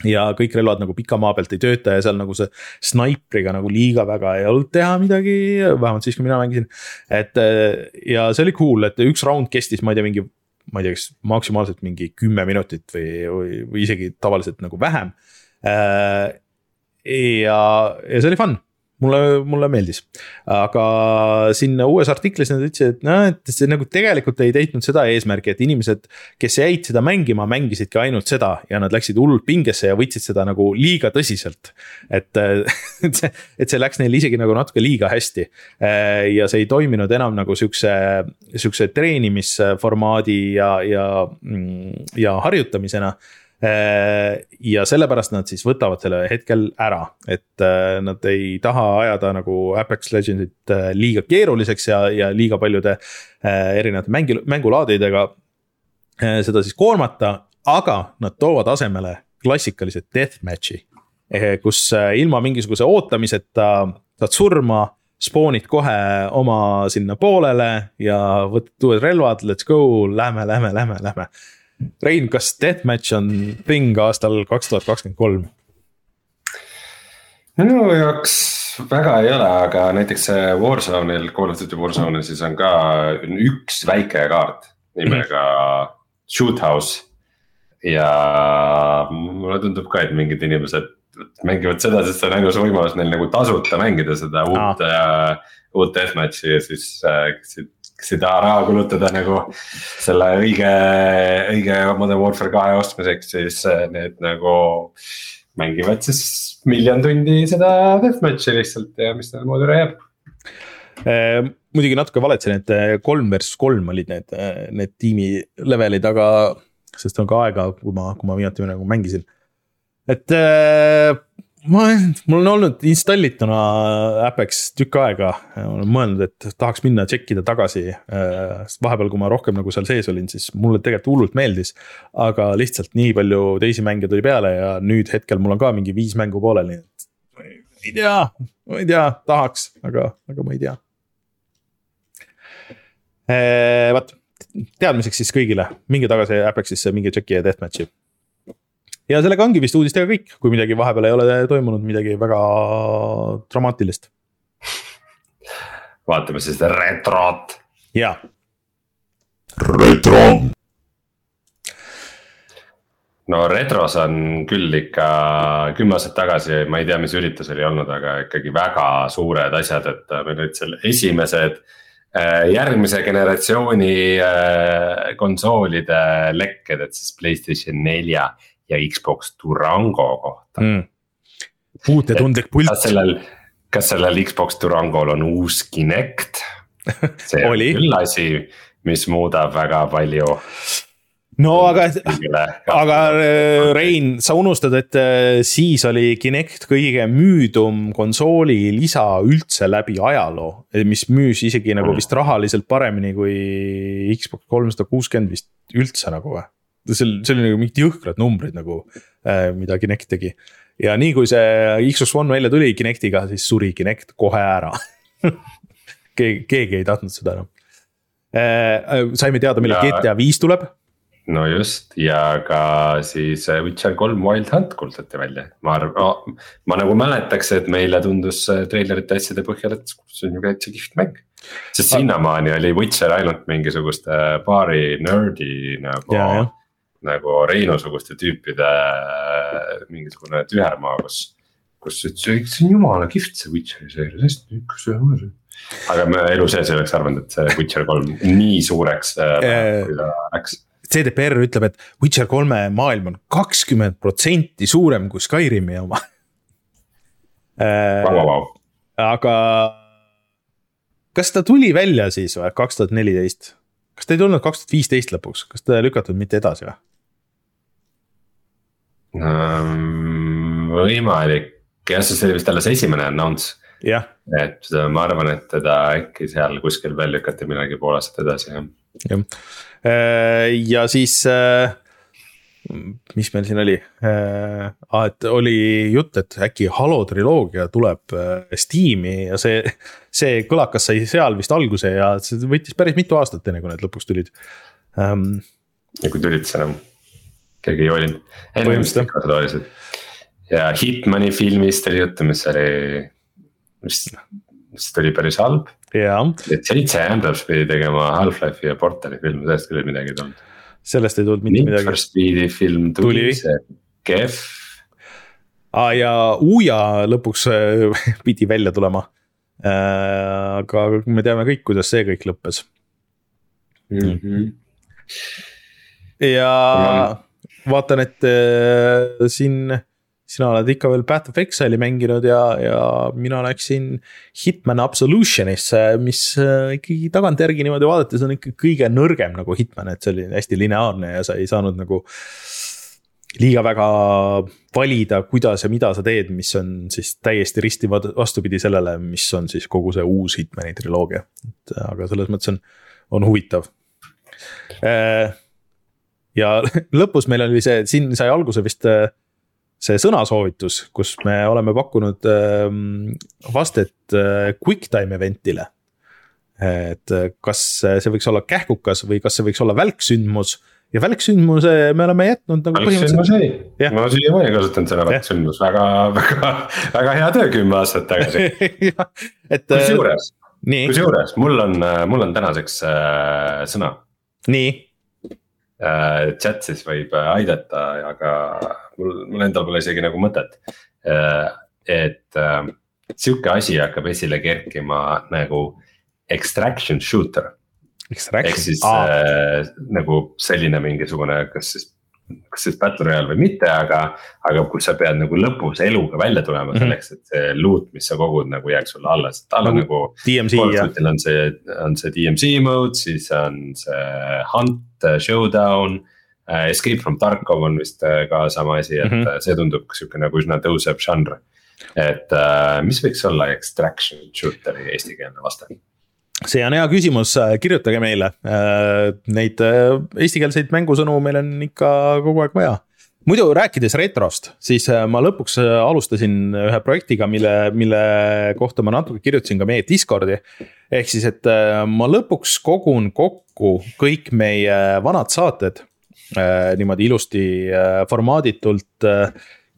ja kõik relvad nagu pika maa pealt ei tööta ja seal nagu see snaipriga nagu liiga väga ei olnud teha midagi, vähemalt siis, kui mina mängisin. et ja see oli cool, et üks round kestis, ma ei tea, mingi, ma ei tea, kas maksimaalselt mingi kümme minutit või, või, või isegi tavaliselt nagu vähem. ja, ja see oli fun mulle, mulle meeldis. aga siin uues artiklis nad ütlesid, et noh, et see nagu tegelikult ei täitnud seda eesmärki, et inimesed, kes jäid seda mängima, mängisidki ainult seda ja nad läksid hullult pingesse ja võtsid seda nagu liiga tõsiselt. et, et see, et see läks neil isegi nagu natuke liiga hästi. ja see ei toiminud enam nagu siukse, siukse treenimisformaadi ja, ja, ja harjutamisena ja sellepärast nad siis võtavad selle hetkel ära, et äh, nad ei taha ajada nagu Apex Legendsit äh, liiga keeruliseks ja, ja liiga paljude erinevate mängi, mängulaadidega seda siis koormata, aga nad toovad asemele klassikalise deathmatch'i. kus ilma mingisuguse ootamiseta saad surma, spoonid kohe oma sinna poolele ja võtad uued relvad, let's go, lähme, lähme, lähme, lähme Rein, kas deathmatch on thing aastal kaks tuhat kakskümmend kolm? minu jaoks väga ei ole, aga näiteks see Warzone'il, Call of Duty Warzone'il siis on ka üks väike kaart nimega mm. Shoot House. ja mulle tundub ka, et mingid inimesed mängivad seda, sest see on ainus võimalus neil nagu tasuta mängida seda uut ah., uut deathmatch'i ja siis äh, taha raha kulutada nagu selle õige, õige Modern Warfare kahe ostmiseks, siis äh, need nagu mängivad siis miljon tundi seda deathmatch'i lihtsalt ja mis neil muud üle jääb eh,. muidugi natuke valetsen, et äh, kolm versus kolm olid need, need tiimi levelid, aga sest on ka aega, kui ma, kui ma viimati nagu mängisin. et eh, ma olen, mul on olnud installituna Apex tükk aega, olen mõelnud, et tahaks minna tšekkida tagasi. sest vahepeal, kui ma rohkem nagu seal sees olin, siis mulle tegelikult hullult meeldis. aga lihtsalt nii palju teisi mänge tuli peale ja nüüd hetkel mul on ka mingi viis mängu pooleli, et. ei tea, ma ei tea, tahaks, aga, aga ma ei tea. vot, teadmiseks siis kõigile, minge tagasi Apexisse, minge tšekkige deathmatch'i ja sellega ongi vist uudistega kõik, kui midagi vahepeal ei ole toimunud, midagi väga dramaatilist. vaatame siis retrot. jaa. retro. no retros on küll ikka kümme aastat tagasi, ma ei tea, mis üritus oli olnud, aga ikkagi väga suured asjad, et meil olid seal esimesed äh, järgmise generatsiooni äh, konsoolide lekked, et siis Playstation nelja ja Xbox Durango kohta mm.. puutetundlik pult. kas sellel, kas sellel Xbox Durangol on uus Kinect? see on küll asi, mis muudab väga palju no aga, aga äh, Rein, sa unustad, et äh, siis oli Kinect kõige müüdum konsooli lisa üldse läbi ajaloo. mis müüs isegi nagu mm. vist rahaliselt paremini kui Xbox kolmsada kuuskümmend vist üldse nagu või? Seal, see oli nagu mingid jõhkrad numbrid nagu äh,, mida Kinect tegi. ja nii kui see Xbox One välja tuli Kinectiga, siis suri Kinect kohe ära keegi, keegi ei tahtnud seda enam äh,. saime teada, millal ja... GTA viis tuleb no just ja ka siis äh, Witcher kolm Wild Hunt kuulutati välja, ma arvan no,, ma nagu mäletaks, et meile tundus äh, treilerite asjade põhjal, et see on ju täitsa kihvt mäng. sest sinnamaani oli Witcher ainult mingisuguste paari nördi nagu ja, nagu Reinu-suguste tüüpide äh, mingisugune tühermaa, kus. kus ütles, see on jumala kihvt see Witcheri seeria, hästi niisuguse. aga me elu sees ei oleks arvanud, et see Witcher kolm nii suureks äh, kui ta läks. CDPR ütleb, et Witcher kolme maailm on kakskümmend protsenti suurem kui Skyrimi oma wow,. Wow, wow. aga kas ta tuli välja siis või, kaks tuhat neliteist? kas ta ei tulnud kaks tuhat viisteist lõpuks, kas ta ei lükatud mitte edasi või? Võimalik, jah, sest see oli vist alles esimene announce. Et äh, ma arvan, et teda äkki seal kuskil veel lükati millalgi pool aastat edasi, jah. jah, äh, ja siis äh, mis meil siin oli? Äh,, et oli jutt, et äkki Halo triloogia tuleb äh, Steam'i ja see, see kõlakas sai seal vist alguse ja see võttis päris mitu aastat, enne kui need lõpuks tulid. Um,. ja kui tulid, siis enam keegi ei hoolinud. põhimõtteliselt. ja Hitmani filmist oli juttu, mis oli mis, mis oli päris halb. et seitse Ambers pidi tegema Half-Life'i ja Portali filmi, sellest küll midagi ei tulnud. sellest ei tulnud mitte midagi. Need for Speed'i film tuli, tuli., see kehv. aa ja Uja lõpuks äh, pidi välja tulema äh,. aga me teame kõik, kuidas see kõik lõppes mm. -hmm. ja vaatan, et äh, siin sina oled ikka veel Path of Exile'i mänginud ja, ja mina läksin Hitman Absolutionisse, mis äh, ikkagi tagantjärgi niimoodi vaadates on ikka kõige nõrgem nagu Hitman, et see oli hästi lineaarne ja sa ei saanud nagu. liiga väga valida, kuidas ja mida sa teed, mis on siis täiesti risti vastupidi sellele, mis on siis kogu see uus Hitmani triloogia, et aga selles mõttes on, on huvitav äh, ja lõpus meil oli see, siin sai alguse vist äh, see sõnasoovitus, kus me oleme pakkunud ähm, vastet äh, QuickTime event'ile. et äh, kas see võiks olla kähkukas või kas see võiks olla välksündmus ja välksündmuse me oleme jätnud nagu põhimõtteliselt. ma siiamaani kasutanud sõna välksündmus, väga, väga, väga hea töö kümme aastat tagasi et. kusjuures, kusjuures mul on, mul on tänaseks äh, sõna. nii äh,. chat siis võib aidata, aga mul, mul endal pole isegi nagu mõtet. Äh, et äh, sihuke asi hakkab esile kerkima nagu extraction shooter. ehk siis äh, nagu selline mingisugune, kas siis kas siis battle royale või mitte, aga, aga kus sa pead nagu lõpus eluga välja tulema -hmm. selleks, et see loot, mis sa kogud nagu jääks sulle alles, tal on nagu. Jah. on see, on see DMC mode, siis on see hunt, showdown Äh, Escape from Tarkov on vist äh, ka sama asi, et mm -hmm. see tundub sihuke nagu üsna tõusev žanr. et mis võiks olla extraction shooter'i eestikeelne vaste? See on hea küsimus, kirjutage meile, neid eestikeelseid mängusõnu meil on ikka kogu aeg vaja muidu rääkides retrost, siis ma lõpuks alustasin ühe projektiga, mille, mille kohta ma natuke kirjutasin ka meie Discordi. ehk siis, et ma lõpuks kogun kokku kõik meie vanad saated Äh, niimoodi ilusti äh, formaaditult äh,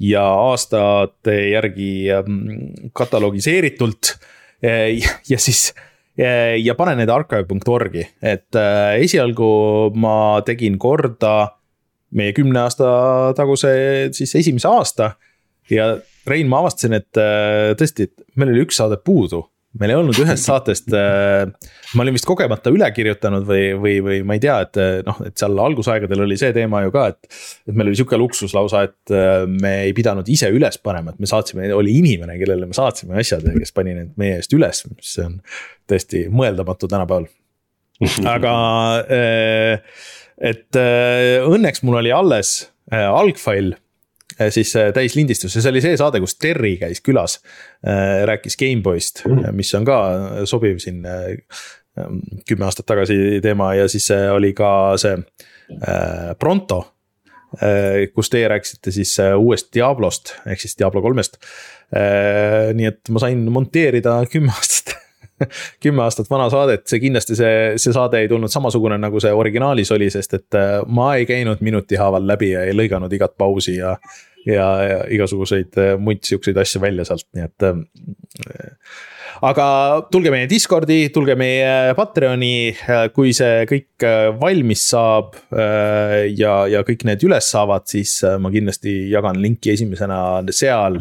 ja aastate järgi katalogiseeritult. ja siis ja panen need archive.org-i, et esialgu ma tegin korda meie kümne aasta taguse siis esimese aasta. ja Rein, ma avastasin, et tõesti, et meil oli üks saade puudu meil ei olnud ühest saatest äh,, ma olin vist kogemata üle kirjutanud või, või, või ma ei tea, et äh, noh, et seal algusaegadel oli see teema ju ka, et. et meil oli sihuke luksus lausa, et äh, me ei pidanud ise üles panema, et me saatsime, oli inimene, kellele me saatsime asjad ja kes pani need meie eest üles, mis on tõesti mõeldamatu tänapäeval. aga äh, et äh, õnneks mul oli alles äh, algfail siis äh, täislindistus ja see oli see saade, kus Terry käis külas. Äh, rääkis GameBoy'st, mm. mis on ka sobiv siin kümme aastat tagasi teema ja siis oli ka see Pronto kus teie rääkisite siis uuest Diablost ehk siis Diablo kolmest. nii et ma sain monteerida kümme aastat kümme aastat vana saadet, see kindlasti see, see saade ei tulnud samasugune, nagu see originaalis oli, sest et äh, ma ei käinud minuti haaval läbi ja ei lõiganud igat pausi ja. ja, ja igasuguseid äh, muid siukseid asju välja sealt, nii et äh, aga tulge meie Discordi, tulge meie Patreoni, kui see kõik valmis saab ja, ja kõik need üles saavad, siis ma kindlasti jagan linki esimesena seal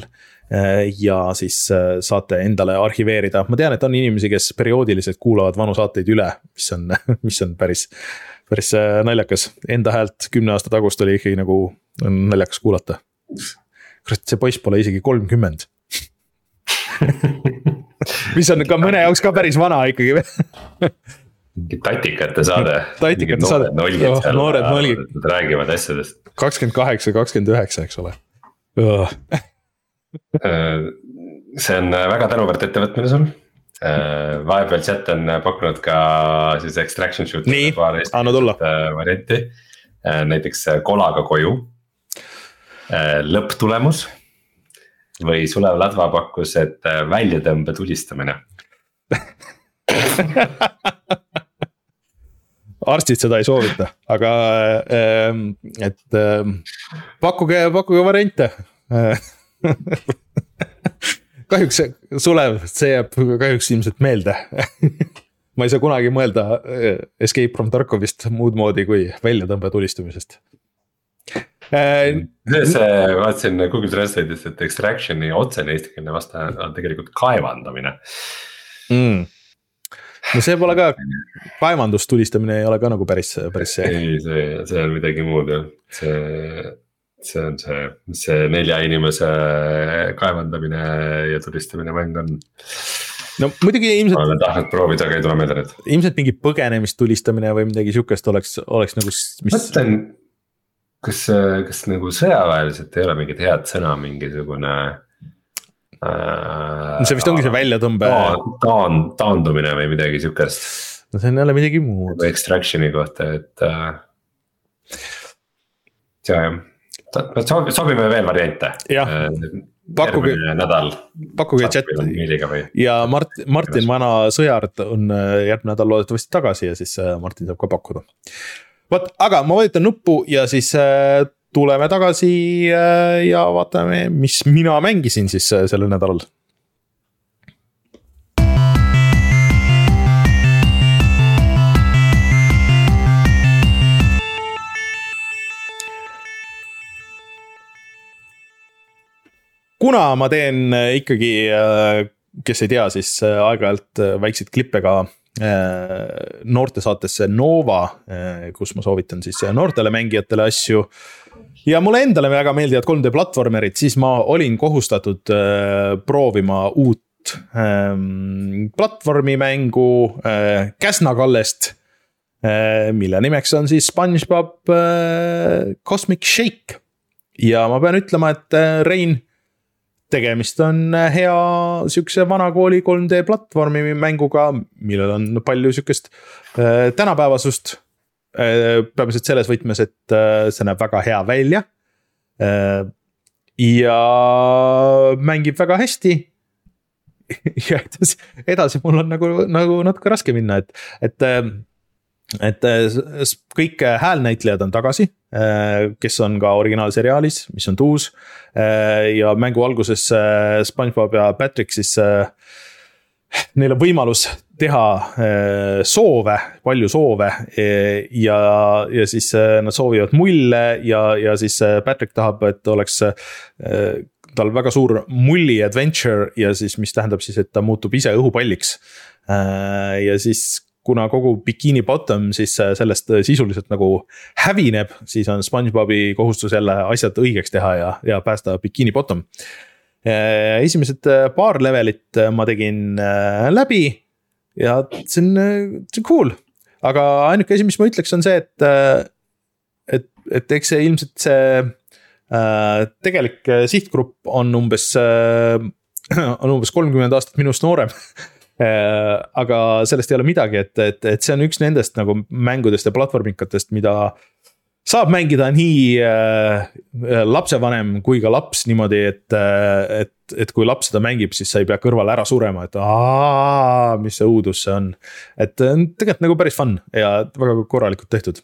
ja siis saate endale arhiveerida, ma tean, et on inimesi, kes perioodiliselt kuulavad vanu saateid üle, mis on, mis on päris, päris naljakas. Enda häält kümne aasta tagust oli ikkagi nagu naljakas kuulata. kurat, see poiss pole isegi kolmkümmend mis on ka mõne jaoks ka päris vana ikkagi mingi tatikate saade. tatikate saade. oh, noored nolgid. Nad räägivad asjadest. kakskümmend kaheksa, kakskümmend üheksa, eks ole see on väga tänuväärt ettevõtmine sul. vahepeal chat on pakkunud ka siis extraction shoot. nii, anna tulla. varianti, näiteks kolaga koju. lõpptulemus või Sulev Ladva pakkus, et väljatõmbe tulistamine arstid seda ei soovita, aga ähm, et ähm, pakkuge, pakkuge variante kahjuks Sulev, see jääb kahjuks ilmselt meelde ma ei saa kunagi mõelda äh, Escape from Tarkovist muud moodi kui väljatõmbe tulistamisest äh,. see, vaatasin Google Translate'ist, et extraction'i otsene eestikeelne vaste on tegelikult kaevandamine mm no see pole ka, kaevandustulistamine ei ole ka nagu päris, päris see. ei, see, see on midagi muud jah, see, see on see, mis see nelja inimese kaevandamine ja tulistamine mäng on no muidugi ilmselt. ma olen tahtnud proovida, aga ei tule meelde nüüd. ilmselt mingi põgenemistulistamine või midagi sihukest oleks, oleks nagu mis.... mõtlen, kas, kas nagu sõjaväeliselt ei ole mingit head sõna, mingisugune no see vist ongi see väljatõmbe. taan-, taandumine või midagi sihukest. no see on jälle midagi muud. Extraction'i kohta, et äh,. ja, jah, sobime veel variante. jah äh, pakkuge, pakkuge chat ja Mart-, Martin Vana Sõjard on äh, järgmine nädal loodetavasti tagasi ja siis äh, Martin saab ka pakkuda. vot, aga ma vajutan nuppu ja siis tuleme tagasi ja vaatame, mis mina mängisin siis sellel nädalal kuna ma teen äh, ikkagi, kes ei tea, siis aeg-ajalt väikseid klippe ka noortesaatesse Nova, kus ma soovitan siis noortele mängijatele asju ja mulle endale väga meeldivad 3D platvormerid, siis ma olin kohustatud äh, proovima uut ähm, platvormimängu äh, Käsna kallest äh,. mille nimeks on siis SpongeBob äh, Cosmic Shake. ja ma pean ütlema, et äh, Rein, tegemist on äh, hea sihukese vanakooli 3D platvormi mänguga, millel on palju sihukest äh, tänapäevasust Äh, peamiselt selles võtmes, et äh, see näeb väga hea välja. Äh, ja mängib väga hästi. ja edasi, edasi mul on nagu, nagu natuke raske minna, et, et et kõik häälnäitlejad on tagasi, kes on ka originaalseriaalis, mis on tuus. ja mängu alguses SpongeBob ja Patrick siis neil on võimalus teha äh, soove, palju soove e, ja, ja siis äh, nad soovivad mulle ja, ja siis äh, Patrick tahab, et oleks tal väga suur mulli adventure ja siis, mis tähendab siis, et ta muutub ise õhupalliks. ja siis kuna kogu Bikini Bottom siis sellest sisuliselt nagu hävineb, siis on SpongeBobi kohustus jälle asjad õigeks teha ja, ja päästa Bikini Bottom Äh, esimesed äh, paar levelit äh, ma tegin läbi ja see on, see on cool. aga ainuke asi, mis ma ütleks, on see, et, et, et eks see ilmselt see äh, tegelik sihtgrupp on umbes äh,, on umbes kolmkümmend aastat minust noorem aga sellest ei ole midagi, et, et, et see on üks nendest nagu mängudest ja platvormikatest, mida saab mängida nii äh, lapsevanem kui ka laps niimoodi, et, äh, et, et kui laps seda mängib, siis sa ei pea kõrval ära surema, et aa, mis see õudus see on. et tegelikult nagu päris fun ja väga korralikult tehtud.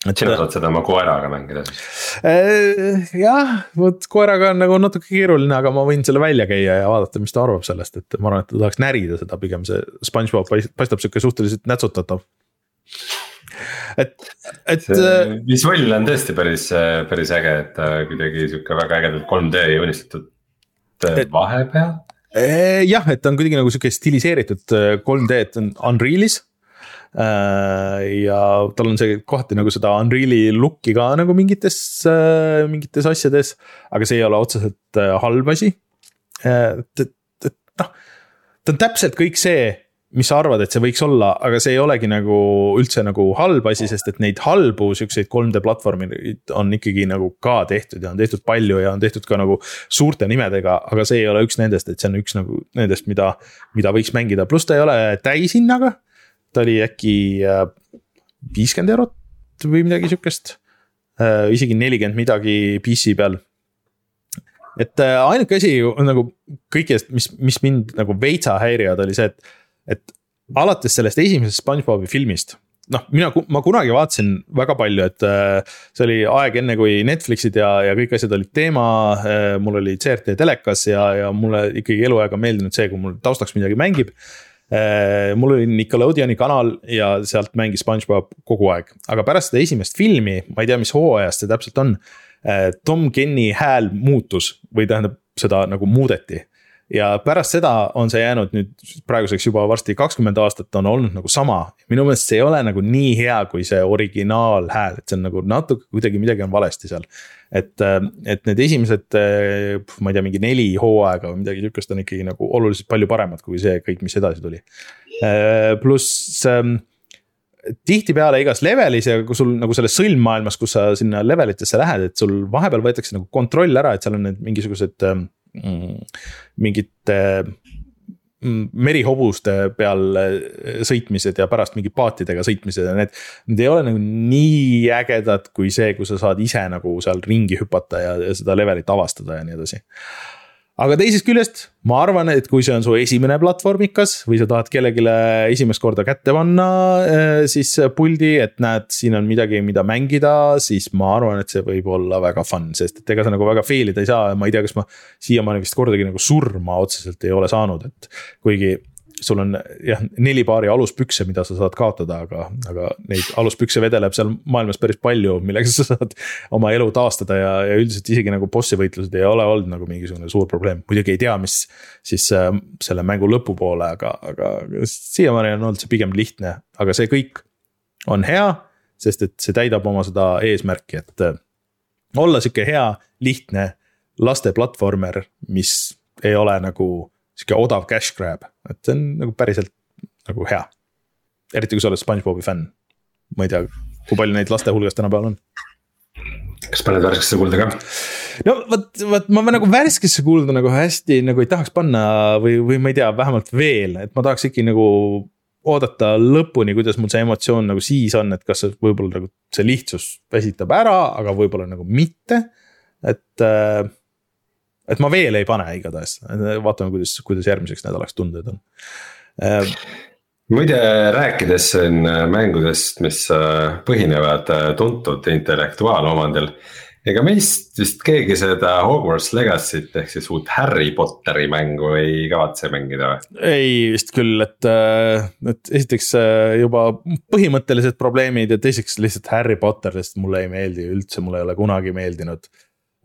Sina saad seda oma koeraga mängida siis äh,? jah, vot koeraga on nagu natuke keeruline, aga ma võin selle välja käia ja vaadata, mis ta arvab sellest, et ma arvan, et ta tahaks närida seda, pigem see SpongeBob paistab sihuke suhteliselt nätsutatav et, et. Äh, visuaal on tõesti päris, päris äge, et ta kuidagi sihuke väga ägedalt 3D joonistatud. vahepeal? jah, et ta on kuidagi nagu sihuke stiliseeritud 3D, et on Unreal'is ja tal on see kohati nagu seda Unreal'i look'i ka nagu mingites, mingites asjades, aga see ei ole otseselt halb asi. et, et, et noh, ta on täpselt kõik see mis sa arvad, et see võiks olla, aga see ei olegi nagu üldse nagu halb asi, sest et neid halbu siukseid 3D platvorme on ikkagi nagu ka tehtud ja on tehtud palju ja on tehtud ka nagu suurte nimedega, aga see ei ole üks nendest, et see on üks nagu nendest, mida, mida võiks mängida, pluss ta ei ole täishinnaga. Ta oli äkki äh, viiskümmend eurot või midagi sihukest, äh, isegi nelikümmend midagi PC peal et äh, ainuke asi nagu kõigest, mis, mis mind nagu veitsa häirivad, oli see, et et alates sellest esimesest SpongeBobi filmist noh, mina, ma kunagi vaatasin väga palju, et see oli aeg enne, kui Netflixid ja, ja kõik asjad olid teema mul oli CRT telekas ja, ja mulle ikkagi eluaeg on meeldinud see, kui mul taustaks midagi mängib. Mul oli Nickelodeoni kanal ja sealt mängis SpongeBob kogu aeg, aga pärast seda esimest filmi, ma ei tea, mis hooajast see täpselt on äh,. Tom Kenny hääl muutus või tähendab, seda nagu muudeti ja pärast seda on see jäänud nüüd praeguseks juba varsti kakskümmend aastat on olnud nagu sama. minu meelest see ei ole nagu nii hea kui see originaalhääl, et see on nagu natuke kuidagi midagi on valesti seal. et, äh, et need esimesed, äh, ma ei tea, mingi neli hooaega või midagi sihukest on ikkagi nagu oluliselt palju paremad kui see kõik, mis edasi tuli. Äh, pluss ähm, tihtipeale igas levelis ja kui sul nagu selles sõlmmaailmas, kus sa sinna levelitesse lähed, et sul vahepeal võetakse nagu kontroll ära, et seal on need mingisugused ähm, mingite mm, merihobuste peal äh, sõitmised ja pärast mingi paatidega sõitmised ja need. Need ei ole nagu nii ägedad kui see, kui sa saad ise nagu seal ringi hüpata ja, ja seda levelit avastada ja nii edasi aga teisest küljest ma arvan, et kui see on su esimene platvormikas või sa tahad kellelegi esimest korda kätte panna eh, siis puldi, et näed, siin on midagi, mida mängida, siis ma arvan, et see võib olla väga fun, sest et ega sa nagu väga fail ida ei saa. Ja ma ei tea, kas ma siiamaani vist kordagi nagu surma otseselt ei ole saanud, et kuigi sul on jah, neli paari aluspükse, mida sa saad kaotada, aga, aga neid aluspükse vedeleb seal maailmas päris palju, millega sa saad oma elu taastada ja, ja üldiselt isegi nagu bossi võitlused ei ole olnud nagu mingisugune suur probleem. muidugi ei tea, mis siis äh, selle mängu lõpupoole, aga, aga siiamaani on olnud see pigem lihtne, aga see kõik on hea, sest et see täidab oma seda eesmärki, et äh, olla sihuke hea, lihtne laste platvormer, mis ei ole nagu sihuke odav cash grab, et see on nagu päriselt nagu hea. eriti kui sa oled SpongeBobi fänn. ma ei tea, kui palju neid laste hulgas tänapäeval on. kas paned värskesse kuulda ka? no vot, vot ma nagu värskesse kuulda nagu hästi nagu ei tahaks panna või, või ma ei tea, vähemalt veel, et ma tahaks ikkagi nagu oodata lõpuni, kuidas mul see emotsioon nagu siis on, et kas see võib-olla nagu see lihtsus väsitab ära, aga võib-olla nagu mitte. et äh, et ma veel ei pane igatahes, vaatame, kuidas, kuidas järgmiseks nädalaks tunded on äh, muide, rääkides siin äh, mängudest, mis äh, põhinevad tuntud intellektuaalomandil. ega meist vist keegi seda Hogwarts Legacy't ehk siis uut Harry Potteri mängu ei kavatse mängida või? ei vist küll, et, et esiteks juba põhimõttelised probleemid ja teiseks lihtsalt Harry Potter, sest mulle ei meeldi üldse, mulle ei ole kunagi meeldinud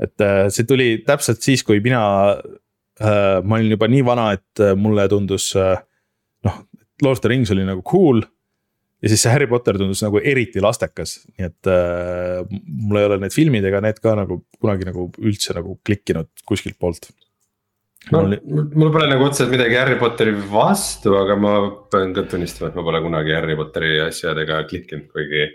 et äh, see tuli täpselt siis, kui mina, äh, ma olin juba nii vana, et äh, mulle tundus noh, Lord of the Rings oli nagu cool. ja siis see Harry Potter tundus nagu eriti lastekas, nii et mul ei ole need filmid ega need ka nagu kunagi nagu üldse nagu klikkinud kuskilt poolt. no oli... mul pole nagu otseselt midagi Harry Potteri vastu, aga ma pean ka tunnistama, et ma pole kunagi Harry Potteri asjadega klikkinud, kuigi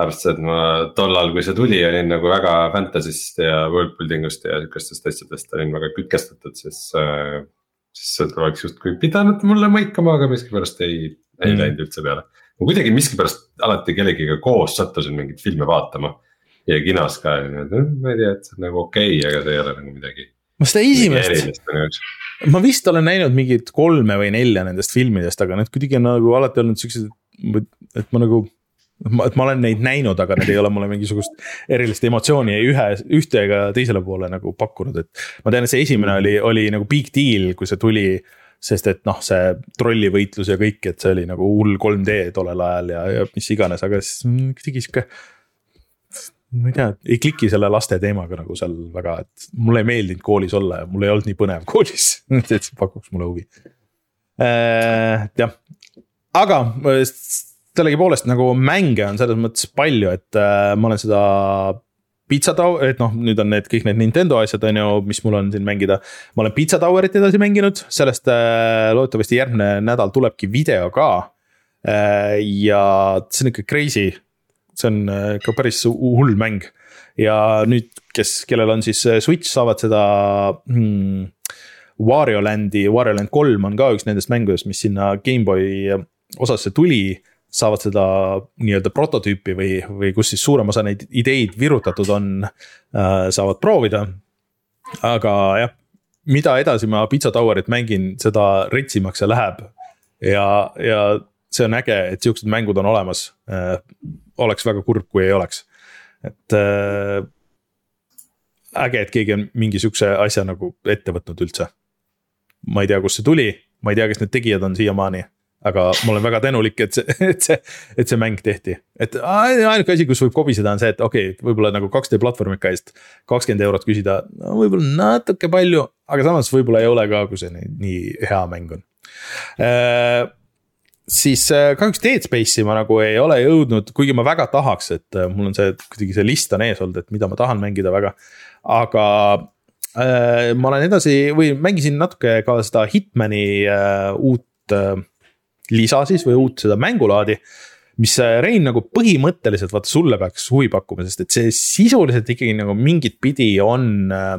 arvestades, et ma tollal, kui see tuli, olin nagu väga fantasy'st ja worldbuilding ust ja sihukestest asjadest olin väga kütkestatud, siis äh,. siis sealt oleks justkui pidanud mulle mõikama, aga miskipärast ei, ei mm. läinud üldse peale. ma kuidagi miskipärast alati kellegiga koos sattusin mingeid filme vaatama. ja kinos ka, ma ei tea, et see on nagu okei okay,, aga see ei ole nagu midagi. ma seda esimest, ma vist olen näinud mingit kolme või nelja nendest filmidest, aga need kuidagi on nagu alati olnud siuksed, et ma nagu ma, et ma olen neid näinud, aga need ei ole mulle mingisugust erilist emotsiooni ei ühe, ühte ega teisele poole nagu pakkunud, et. ma tean, et see esimene oli, oli nagu big deal, kui see tuli. sest et noh, see trollivõitlus ja kõik, et see oli nagu hull 3D tollel ajal ja, ja mis iganes, aga siis kuidagi sihuke. ma ei tea, ei kliki selle laste teemaga nagu seal väga, et mulle ei meeldinud koolis olla ja mul ei olnud nii põnev koolis et see pakuks mulle huvi äh,. jah, aga sellegipoolest nagu mänge on selles mõttes palju, et äh, ma olen seda Pizza Tower, et noh, nüüd on need kõik need Nintendo asjad, on ju, mis mul on siin mängida. ma olen Pizza Towerit edasi mänginud, sellest äh, loodetavasti järgmine nädal tulebki video ka äh,. ja see on ikka crazy, see on äh, ikka päris hull mäng. ja nüüd, kes, kellel on siis äh, Switch, saavad seda hmm, Wario Landi, Wario Land kolm on ka üks nendest mängudest, mis sinna GameBoy osasse tuli saavad seda nii-öelda prototüüpi või, või kus siis suurem osa neid ideid virutatud on äh,, saavad proovida. aga jah, mida edasi ma Pizza Towerit mängin, seda retsimaks see läheb. ja, ja see on äge, et siuksed mängud on olemas äh,. oleks väga kurb, kui ei oleks, et äh, äge, et keegi on mingi sihukese asja nagu ette võtnud üldse. ma ei tea, kust see tuli, ma ei tea, kes need tegijad on siiamaani aga ma olen väga tänulik, et see, et see, et see mäng tehti, et ainuke asi, kus võib kobiseda, on see, et okei okay,, võib-olla nagu 2D platvormika eest kakskümmend eurot küsida, no võib-olla natuke palju, aga samas võib-olla ei ole ka, kui see nii, nii hea mäng on äh, siis äh, kahjuks Dead Space'i ma nagu ei ole jõudnud, kuigi ma väga tahaks, et äh, mul on see kuidagi see list on ees olnud, et mida ma tahan mängida väga. aga äh, ma olen edasi või mängisin natuke ka seda Hitmani äh, uut äh, lisa siis või uut seda mängulaadi. mis Rein nagu põhimõtteliselt vaata sulle peaks huvi pakkuma, sest et see sisuliselt ikkagi nagu mingit pidi on äh,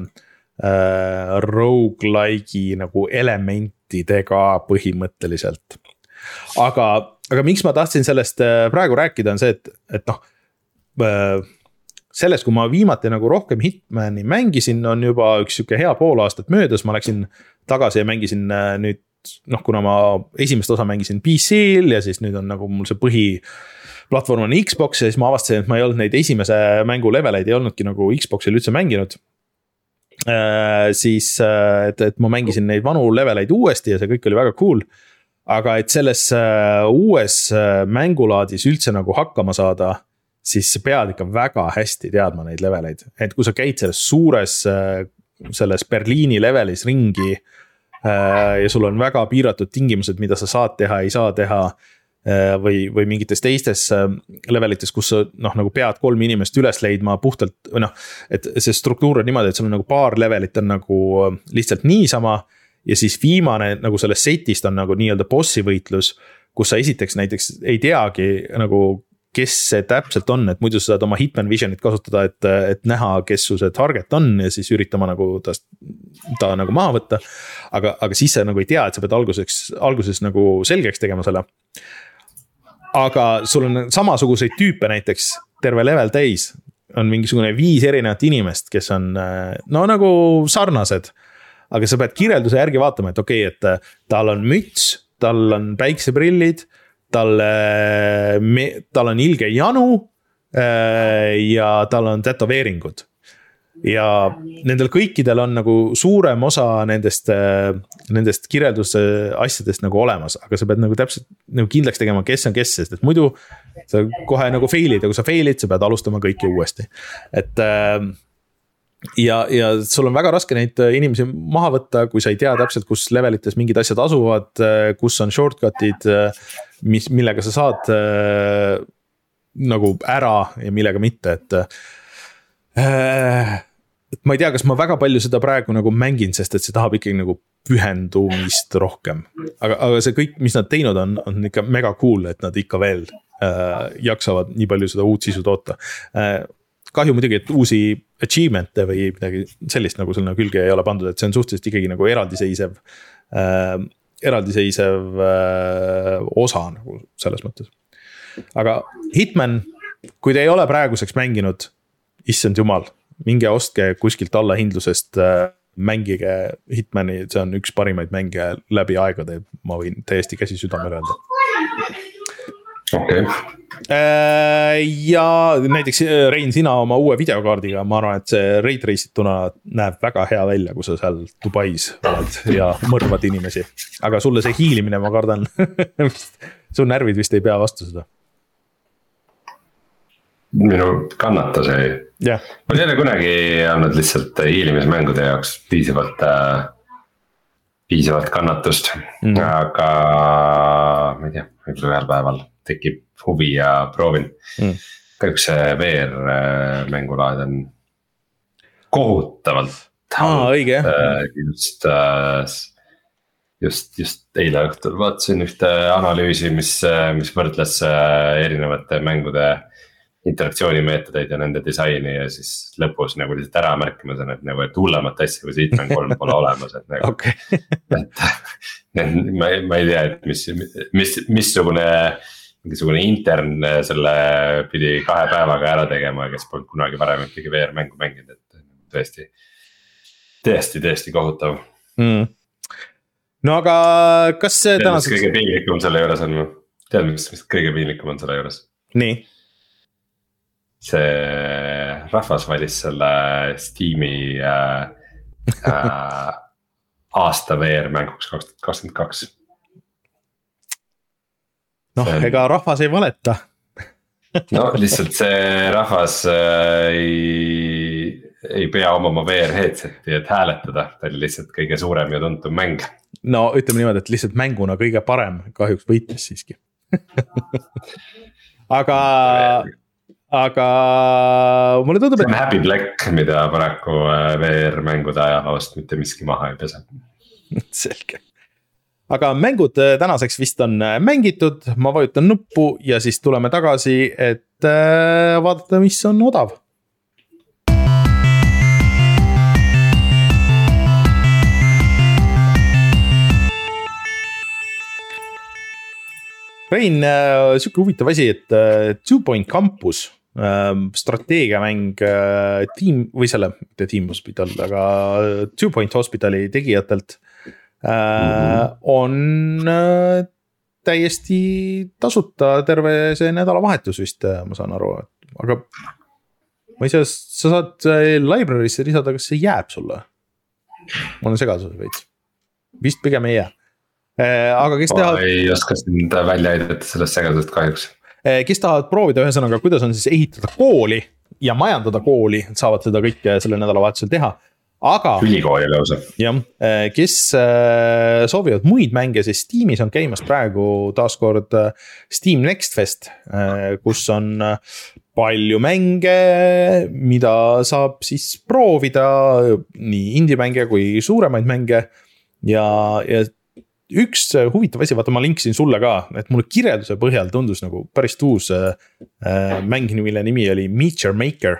äh, rogu-like'i nagu elementidega põhimõtteliselt. aga, aga miks ma tahtsin sellest äh, praegu rääkida, on see, et, et noh äh, sellest, kui ma viimati nagu rohkem Hitmani mängisin, on juba üks sihuke hea pool aastat möödas, ma läksin tagasi ja mängisin äh, nüüd noh, kuna ma esimest osa mängisin PC-l ja siis nüüd on nagu mul see põhi platvorm on Xbox ja siis ma avastasin, et ma ei olnud neid esimese mängu leveleid ei olnudki nagu Xbox'il üldse mänginud äh,. siis, äh, et, et ma mängisin neid vanu leveleid uuesti ja see kõik oli väga cool. aga et selles äh, uues mängulaadis üldse nagu hakkama saada, siis sa pead ikka väga hästi teadma neid leveleid, et kui sa käid selles suures selles Berliini levelis ringi ja sul on väga piiratud tingimused, mida sa saad teha, ei saa teha. Äh, või, või mingites teistes äh, levelites, kus sa noh, nagu pead kolm inimest üles leidma puhtalt või noh. et see struktuur on niimoodi, et sul on nagu paar levelit on nagu lihtsalt niisama. ja siis viimane nagu sellest setist on nagu nii-öelda bossi võitlus kus sa esiteks näiteks ei teagi nagu kes see täpselt on, et muidu sa saad oma Hitman Visionit kasutada, et, et näha, kes su see target on ja siis üritama nagu tast, ta nagu maha võtta. aga, aga siis sa nagu ei tea, et sa pead alguseks, alguses nagu selgeks tegema selle. aga sul on samasuguseid tüüpe näiteks terve level täis, on mingisugune viis erinevat inimest, kes on no nagu sarnased. aga sa pead kirjelduse järgi vaatama, et okei okay,, et tal on müts, tal on päikseprillid talle, tal on ilge janu äh, ja tal on tätoveeringud. ja nendel kõikidel on nagu suurem osa nendest, äh, nendest kirjelduse asjadest nagu olemas, aga sa pead nagu täpselt nagu kindlaks tegema, kes on kes, sest et muidu. sa kohe nagu fail'id ja kui sa fail'id, sa pead alustama kõike uuesti, et äh, ja, ja sul on väga raske neid inimesi maha võtta, kui sa ei tea täpselt, kus levelites mingid asjad asuvad, kus on shortcut'id mis, millega sa saad äh, nagu ära ja millega mitte, et äh,. et ma ei tea, kas ma väga palju seda praegu nagu mängin, sest et see tahab ikkagi nagu pühendumist rohkem. aga, aga see kõik, mis nad teinud on, on ikka mega cool, et nad ikka veel äh, jaksavad nii palju seda uut sisu toota äh, kahju muidugi, et uusi achievement'e või midagi sellist nagu sinna külge ei ole pandud, et see on suhteliselt ikkagi nagu eraldiseisev äh, eraldiseisev äh, osa nagu selles mõttes. aga Hitman, kui te ei ole praeguseks mänginud, issand jumal, minge ostke kuskilt allahindlusest äh, mängige Hitmani, see on üks parimaid mänge läbi aegade, ma võin täiesti käsi südamele öelda okei okay.. Äh, ja näiteks äh, Rein, sina oma uue videokaardiga, ma arvan, et see ray trace ituna näeb väga hea välja, kui sa seal Dubais oled ja mõrvad inimesi. aga sulle see hiilimine, ma kardan su närvid vist ei pea vastu seda. minu kannatus ei jah, mul ei ole kunagi olnud lihtsalt hiilimismängude jaoks piisavalt äh,, piisavalt kannatust mm., aga ma ei tea, võib-olla ühel päeval tekib huvi ja proovin mm.. kahjuks see VR mängulaad on kohutavalt jah, Äh, just äh, just, just eile õhtul vaatasin ühte analüüsi, mis, mis võrdles äh, erinevate mängude interaktsioonimeetodeid ja nende disaini ja siis lõpus nagu lihtsalt ära märkima saan, et nagu, et hullemat asja kui Hitman kolm pole olemas, et nagu, okei, et. ma ei, ma ei tea, et mis, mis, missugune, mingisugune intern selle pidi kahe päevaga ära tegema, kes polnud kunagi varem ühtegi VR mängu mänginud, et tõesti. tõesti, tõesti kohutav. mm.. no aga kas tänaseks, kõige piinlikum selle juures on? tead, mis, mis kõige piinlikum on selle juures? nii, see rahvas valis selle Steam'i äh, äh, aasta VR mänguks kaks tuhat kakskümmend kaks. noh on-, ega rahvas ei valeta, no lihtsalt see rahvas äh, ei, ei pea omama VR headset'i, et hääletada, ta oli lihtsalt kõige suurem ja tuntum mäng. no ütleme niimoodi, et lihtsalt mänguna kõige parem kahjuks võitis siiski aga, aga mulle tundub, see on et Happy Black, mida paraku äh, VR mängude ajaloost mitte miski maha ei pese. selge. aga mängud äh, tänaseks vist on äh, mängitud, ma vajutan nuppu ja siis tuleme tagasi, et vaadata, mis on odav. Rein, sihuke huvitav asi, et Two Point Campus strateegiamäng äh, tiim või selle, mitte Team Hospital, aga Two Point Hospitali tegijatelt äh, on äh, täiesti tasuta terve see nädalavahetus vist, ma saan aru, aga. ma ei saa, sa saad äh, library'sse lisada, kas see jääb sulle? ma olen segaduses veits, vist pigem ei jää. aga kes ma tahavad, ei oska sind välja aidata sellest segadusest kahjuks. Kes tahavad proovida, ühesõnaga, kuidas on siis ehitada kooli ja majandada kooli, saavad seda kõike sellel nädalavahetusel teha. aga ülikooli lausa. jah, kes äh, soovivad muid mänge, siis Steamis on käimas praegu taaskord Steam Next Fest, kus on palju mänge, mida saab siis proovida, nii indie-mänge kui suuremaid mänge. ja, ja üks huvitav asi, vaata, ma linkisin sulle ka, et mulle kirjelduse põhjal tundus nagu päris uus äh, äh, mäng, mille nimi oli Meteor Maker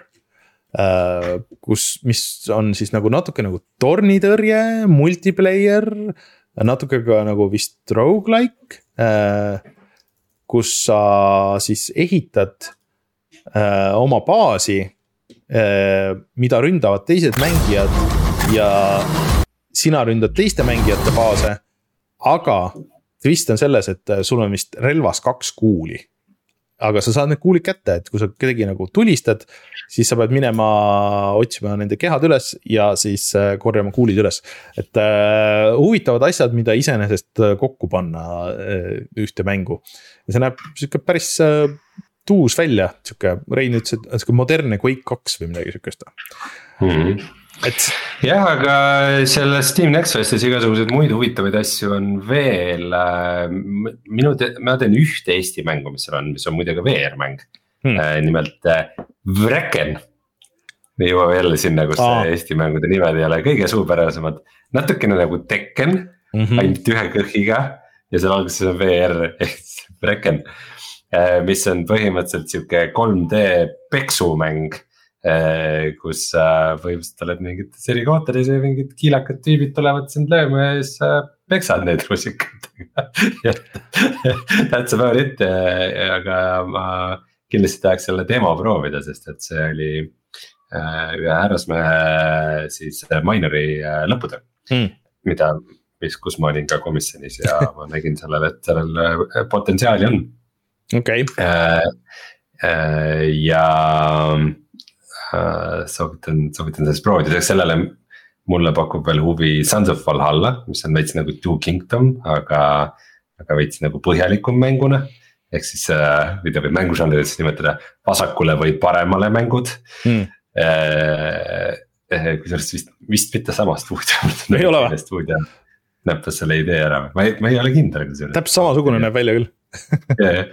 äh, kus, mis on siis nagu natuke nagu tornitõrje, multiplayer, natuke ka nagu vist rogu-like äh,. kus sa siis ehitad äh, oma baasi äh,, mida ründavad teised mängijad ja sina ründad teiste mängijate baase. Aga twist on selles, et äh, sul on vist relvas kaks kuuli aga sa saad need kuulid kätte, et kui sa kedagi nagu tulistad, siis sa pead minema otsima nende kehad üles ja siis äh, korjama kuulid üles. et äh, huvitavad asjad, mida iseenesest äh, kokku panna äh, ühte mängu. ja see näeb sihuke päris äh, tuus välja, sihuke Rein ütles, et sihuke modernne Quake kaks või midagi sihukest. Et jah, aga selles Steam Next Festis igasuguseid muid huvitavaid asju on veel. minu, ma tean ühte Eesti mängu, mis seal on, mis on muide ka VR-mäng Hmm. hmm.. nimelt äh, Wrecken. me jõuame jälle sinna, kus Aa. Eesti mängude nimed ei ole kõige suupärasemad, natukene nagu Tekken mm mm., -hmm. ainult ühe kõhiga ja seal alguses on VR ehk Wrecken. mis on põhimõtteliselt sihuke 3D peksumäng kus sa põhimõtteliselt oled mingites eri kohtades ja mingid kiilakad tüübid tulevad sind lööma ja siis sa peksad neid rusikatega. That's about it, aga ma kindlasti tahaks selle demo proovida, sest et see oli ühe härrasmehe siis Minori lõputöö Hmm. mida, mis, kus ma olin ka komisjonis ja ma nägin sellele, et sellel potentsiaali on okei, äh, ja soovitan, soovitan sellest proovida, lisaks sellele mulle pakub veel huvi Sons of Valhalla, mis on veits nagu Two Kingdom, aga, aga veits nagu põhjalikum mänguna. ehk siis äh, mida võib mängužanrides nimetada vasakule või paremale mängud mm.. kusjuures vist, vist mitte sama stuudio. ei ole või? stuudio näppas selle idee ära, ma ei, ma ei ole kindel kusjuures. täpselt samasugune näeb välja küll yeah.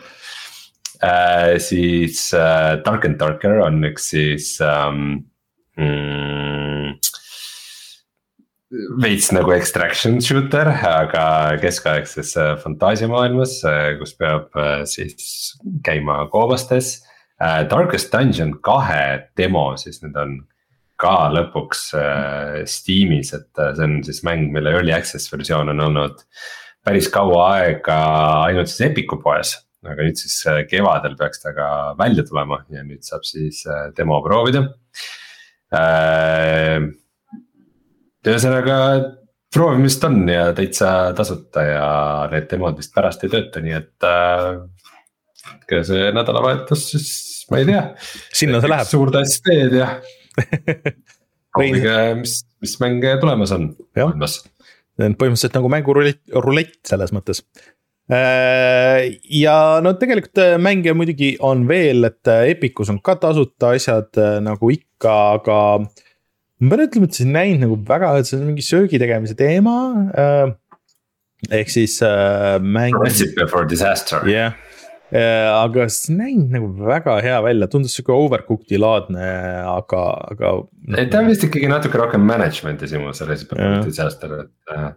Äh, siis äh, Dark and Darker on üks siis ähm, mm, veits nagu extraction shooter, aga keskaegses äh, fantaasiamaailmas, äh, kus peab äh, siis käima koobastes. Darkest Dungeon kahe demo, siis need on ka lõpuks Steamis, et see on siis mäng, mille early access versioon on olnud päris kaua aega ainult siis Epic'u poes. Aga nüüd siis kevadel peaks ta ka välja tulema ja nüüd saab siis demo proovida ühesõnaga proovimist on ja täitsa tasuta ja need demod vist pärast ei tööta, nii et äh,. keda see nädalavahetus siis, ma ei tea. sinna see läheb. suurt asja teed ja proovige, mis, mis mänge tulemas on maailmas. põhimõtteliselt nagu mängurulett, rulett selles mõttes äh, ja no tegelikult äh, mänge muidugi on veel, et äh, Epicus on ka tasuta asjad nagu ikka, aga ma pean ütlema, et see ei näinud nagu väga, et see on mingi söögi tegemise teema äh,. ehk siis äh, mäng. Recipe for disaster. jah yeah. äh,, aga see näinud nagu väga hea välja, tundus sihuke overcooked'i laadne, aga, aga. ta on vist ikkagi natuke rohkem management'i see Recipe for disaster, et äh,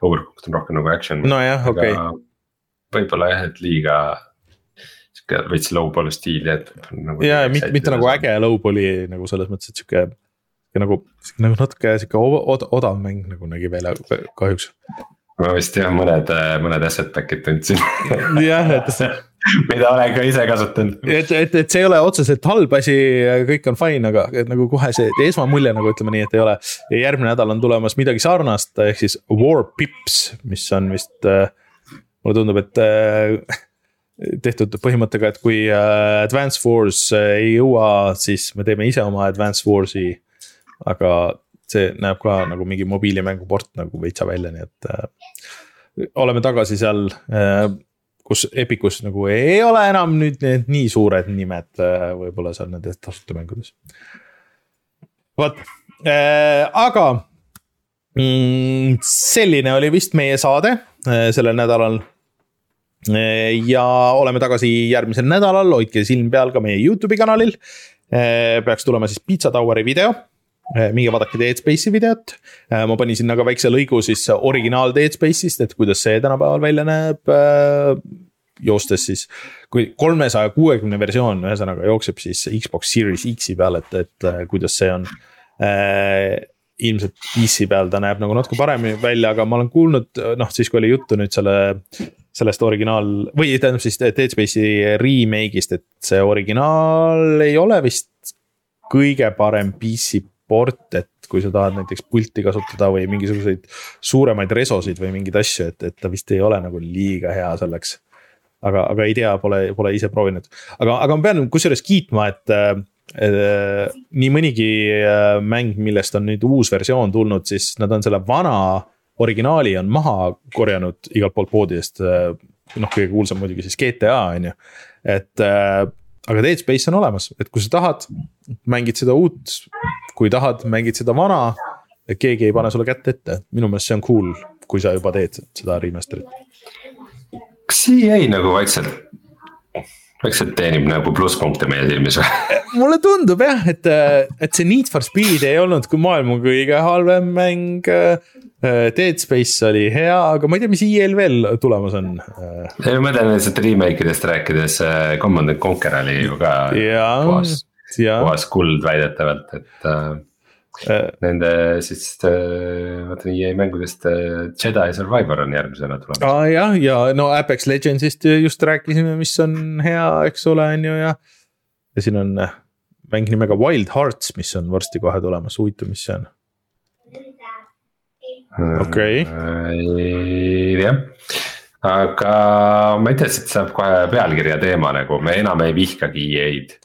overcooked on rohkem nagu action. nojah, okei okay.. Võib-olla jah, et liiga sihuke veits low ball stiili, et nagu. ja, mitte, mitte nagu äge low ball'i nagu selles mõttes, et sihuke nagu, nagu natuke sihuke od odav mäng nagu nägi välja kahjuks. ma vist jah, mõned, mõned asset pack'id tundsin jah, et mida olen ka ise kasutanud. et, et, et see ei ole otseselt halb asi, kõik on fine, aga et nagu kohe see esmamulje nagu ütleme nii, et ei ole. ja järgmine nädal on tulemas midagi sarnast, ehk siis War Pips, mis on vist äh,, mulle tundub, et äh, tehtud põhimõttega, et kui äh, Advance Wars äh, ei jõua, siis me teeme ise oma Advance Wars'i aga see näeb ka nagu mingi mobiilimänguport nagu veitsa välja, nii et äh, oleme tagasi seal äh,, kus Epicus nagu ei ole enam nüüd need nii suured nimed äh, võib-olla seal nendes tasuta mängudes. vot äh,, aga mm, selline oli vist meie saade äh, sellel nädalal ja oleme tagasi järgmisel nädalal, hoidke silm peal ka meie Youtube'i kanalil. Äh, peaks tulema siis Pizza Toweri video Äh, minge vaadake Dead Space'i videot. Ma panin sinna ka väikse lõigu siis originaal Dead Space'ist, et kuidas see tänapäeval välja näeb. Joostes siis, kui kolmesaja kuuekümne versioon ühesõnaga jookseb siis Xbox Series X-i peal, et, et kuidas see on ilmselt PC peal ta näeb nagu natuke paremini välja, aga ma olen kuulnud, noh siis kui oli juttu nüüd selle. Sellest originaal või tähendab siis Dead Space'i remake'ist, et see originaal ei ole vist kõige parem PC port, et kui sa tahad näiteks pulti kasutada või mingisuguseid suuremaid resosid või mingeid asju, et, et ta vist ei ole nagu liiga hea selleks. aga, aga ei tea, pole, pole ise proovinud, aga, aga ma pean kusjuures kiitma, et äh, nii mõnigi äh, mäng, millest on nüüd uus versioon tulnud, siis nad on selle vana originaali on maha korjanud igalt poolt poodidest. Äh, noh, kõige kuulsam muidugi siis GTA on ju, et äh, aga Dead Space on olemas, et kui sa tahad, mängid seda uut, kui tahad, mängid seda vana. keegi ei pane sulle kätt ette, minu meelest see on cool, kui sa juba teed seda remaster'it. kas EA nagu vaikselt, vaikselt teenib nagu plusspunkte meie silmis või? mulle tundub jah, et, et see Need for Speed ei olnud kui maailma kõige halvem mäng Äh, Dead Space oli hea, aga ma ei tea, mis EL veel tulemas on. ei, ma mõtlen lihtsalt remake idest rääkides, äh, Command and Conquer oli ju ka puhas, puhas kuld väidetavalt, et äh,. Uh, Nende siis äh,, vaatan EA mängudest äh, Jedi Survivor on järgmisena tulemas. aa ah, jah, ja no Apex Legendsist just rääkisime, mis on hea, eks ole, on ju ja. ja siin on mäng nimega Wild Hearts, mis on varsti kohe tulemas, huvitav, mis see on okei. Okay.. jah, aga ma tea, siit saab kohe pealkirja teema nagu me enam ei vihkagi EA-d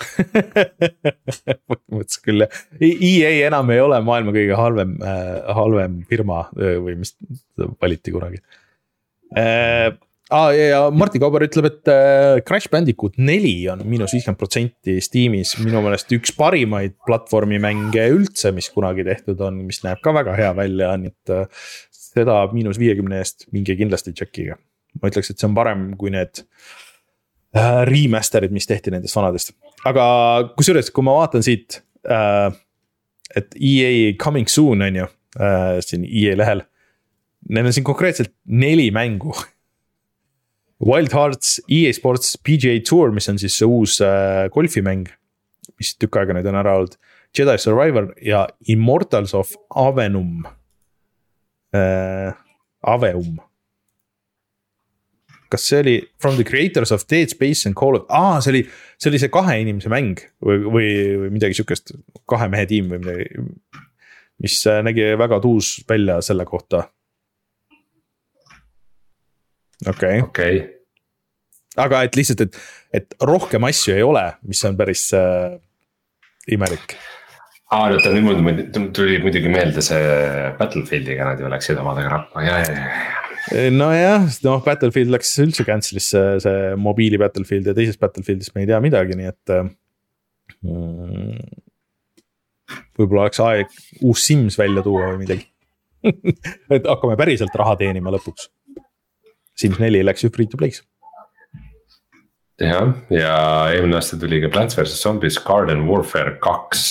põhimõtteliselt küll jah, EA enam ei ole maailma kõige halvem äh,, halvem firma äh, või mis valiti kunagi. Äh,. Ah, ja, ja Martin Kauber ütleb, et äh, Crash Bandicoot neli on miinus viiskümmend protsenti Steamis, minu meelest üks parimaid platvormi mänge üldse, mis kunagi tehtud on, mis näeb ka väga hea välja, nii et äh, seda miinus viiekümne eest minge kindlasti tšekkige. ma ütleks, et see on parem kui need äh, remaster'id, mis tehti nendest vanadest, aga kusjuures, kui ma vaatan siit äh,. et EA coming soon on ju äh, siin EA lehel. Neil on siin konkreetselt neli mängu Wild Hearts, EA Sports PGA Tour, mis on siis see uus äh, golfimäng. mis tükk aega nüüd on ära olnud, Jedi Survivor ja Immortals of Avenum äh,. Aveum. kas see oli From the creators of Dead Space and Call of, aa, see oli, see oli see kahe inimese mäng või, või, või midagi sihukest, kahe mehe tiim või midagi. mis äh, nägi väga tuus välja selle kohta okei okay. okay.. aga et lihtsalt, et, et rohkem asju ei ole, mis on päris äh, imelik. aa, oota nüüd mul tuli muidugi meelde see Battlefieldiga nad ju läksid omadega rappa, ja, ja, ja nojah, noh Battlefield läks üldse cancel'isse, see mobiili Battlefield ja teisest Battlefieldist me ei tea midagi, nii et mm,. võib-olla oleks aeg uus Sims välja tuua või midagi et hakkame päriselt raha teenima lõpuks Sims neli läks ju free to play'ks. jah, ja eelmine aasta tuli ka Plants vs Zombies Garden Warfare kaks.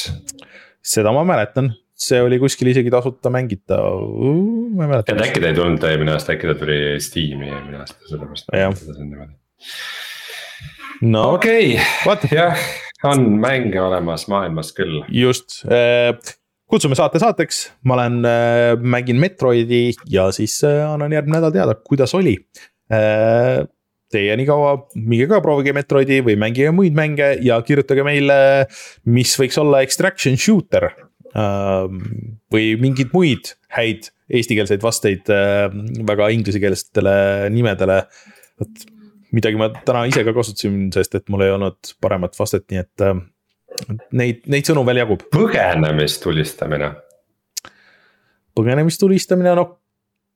seda ma mäletan, see oli kuskil isegi tasuta mängitav, ma ei mäleta. et äkki ta ei tulnud eelmine aasta, äkki ta tuli Steam'i eelmine aasta, sellepärast. no okei okay., jah, on mänge olemas maailmas küll. just äh, kutsume saate saateks, ma olen äh,, mängin Metroidi ja siis äh, annan järgmine nädal teada, kuidas oli äh,. Teie nii kaua, minge ka proovige Metroidi või mängige muid mänge ja kirjutage meile, mis võiks olla extraction shooter äh,. või mingeid muid häid eestikeelseid vasteid äh, väga inglisekeelsetele nimedele. vot midagi ma täna ise ka kasutasin, sest et mul ei olnud paremat vastet, nii et äh, Neid, neid sõnu veel jagub. põgenemistulistamine. põgenemistulistamine on okei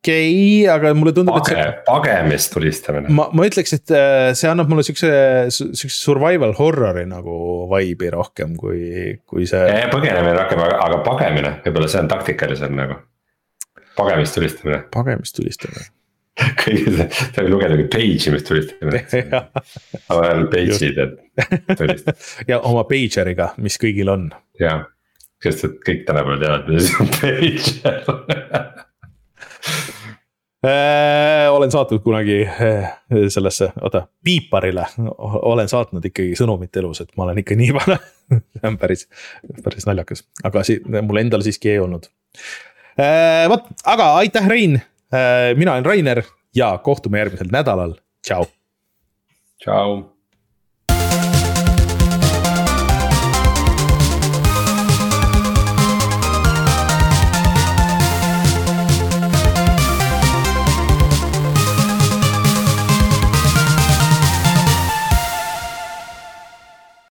okay,, aga mulle tundub, et see. pagemistulistamine. ma, ma ütleks, et äh, see annab mulle siukse, siukse survival horror'i nagu vibe'i rohkem kui, kui see. põgenemine rohkem, aga pagemine, võib-olla see on taktikalisem nagu. pagemistulistamine. pagemistulistamine kõige, sa ei lugenudki page'i, mis tulistamine. aga veel page'id, et tulistada. ja oma pager'iga, mis kõigil on. jah, sest et kõik tänapäeval teavad, mis on pager Äh, olen saatnud kunagi äh, sellesse, oota, piiparile olen saatnud ikkagi sõnumit elus, et ma olen ikka nii vana see on päris, päris naljakas, aga si-, mul endal siiski ei olnud. Äh, vot, aga aitäh, Rein mina olen Rainer ja kohtume järgmisel nädalal, tšau. tšau.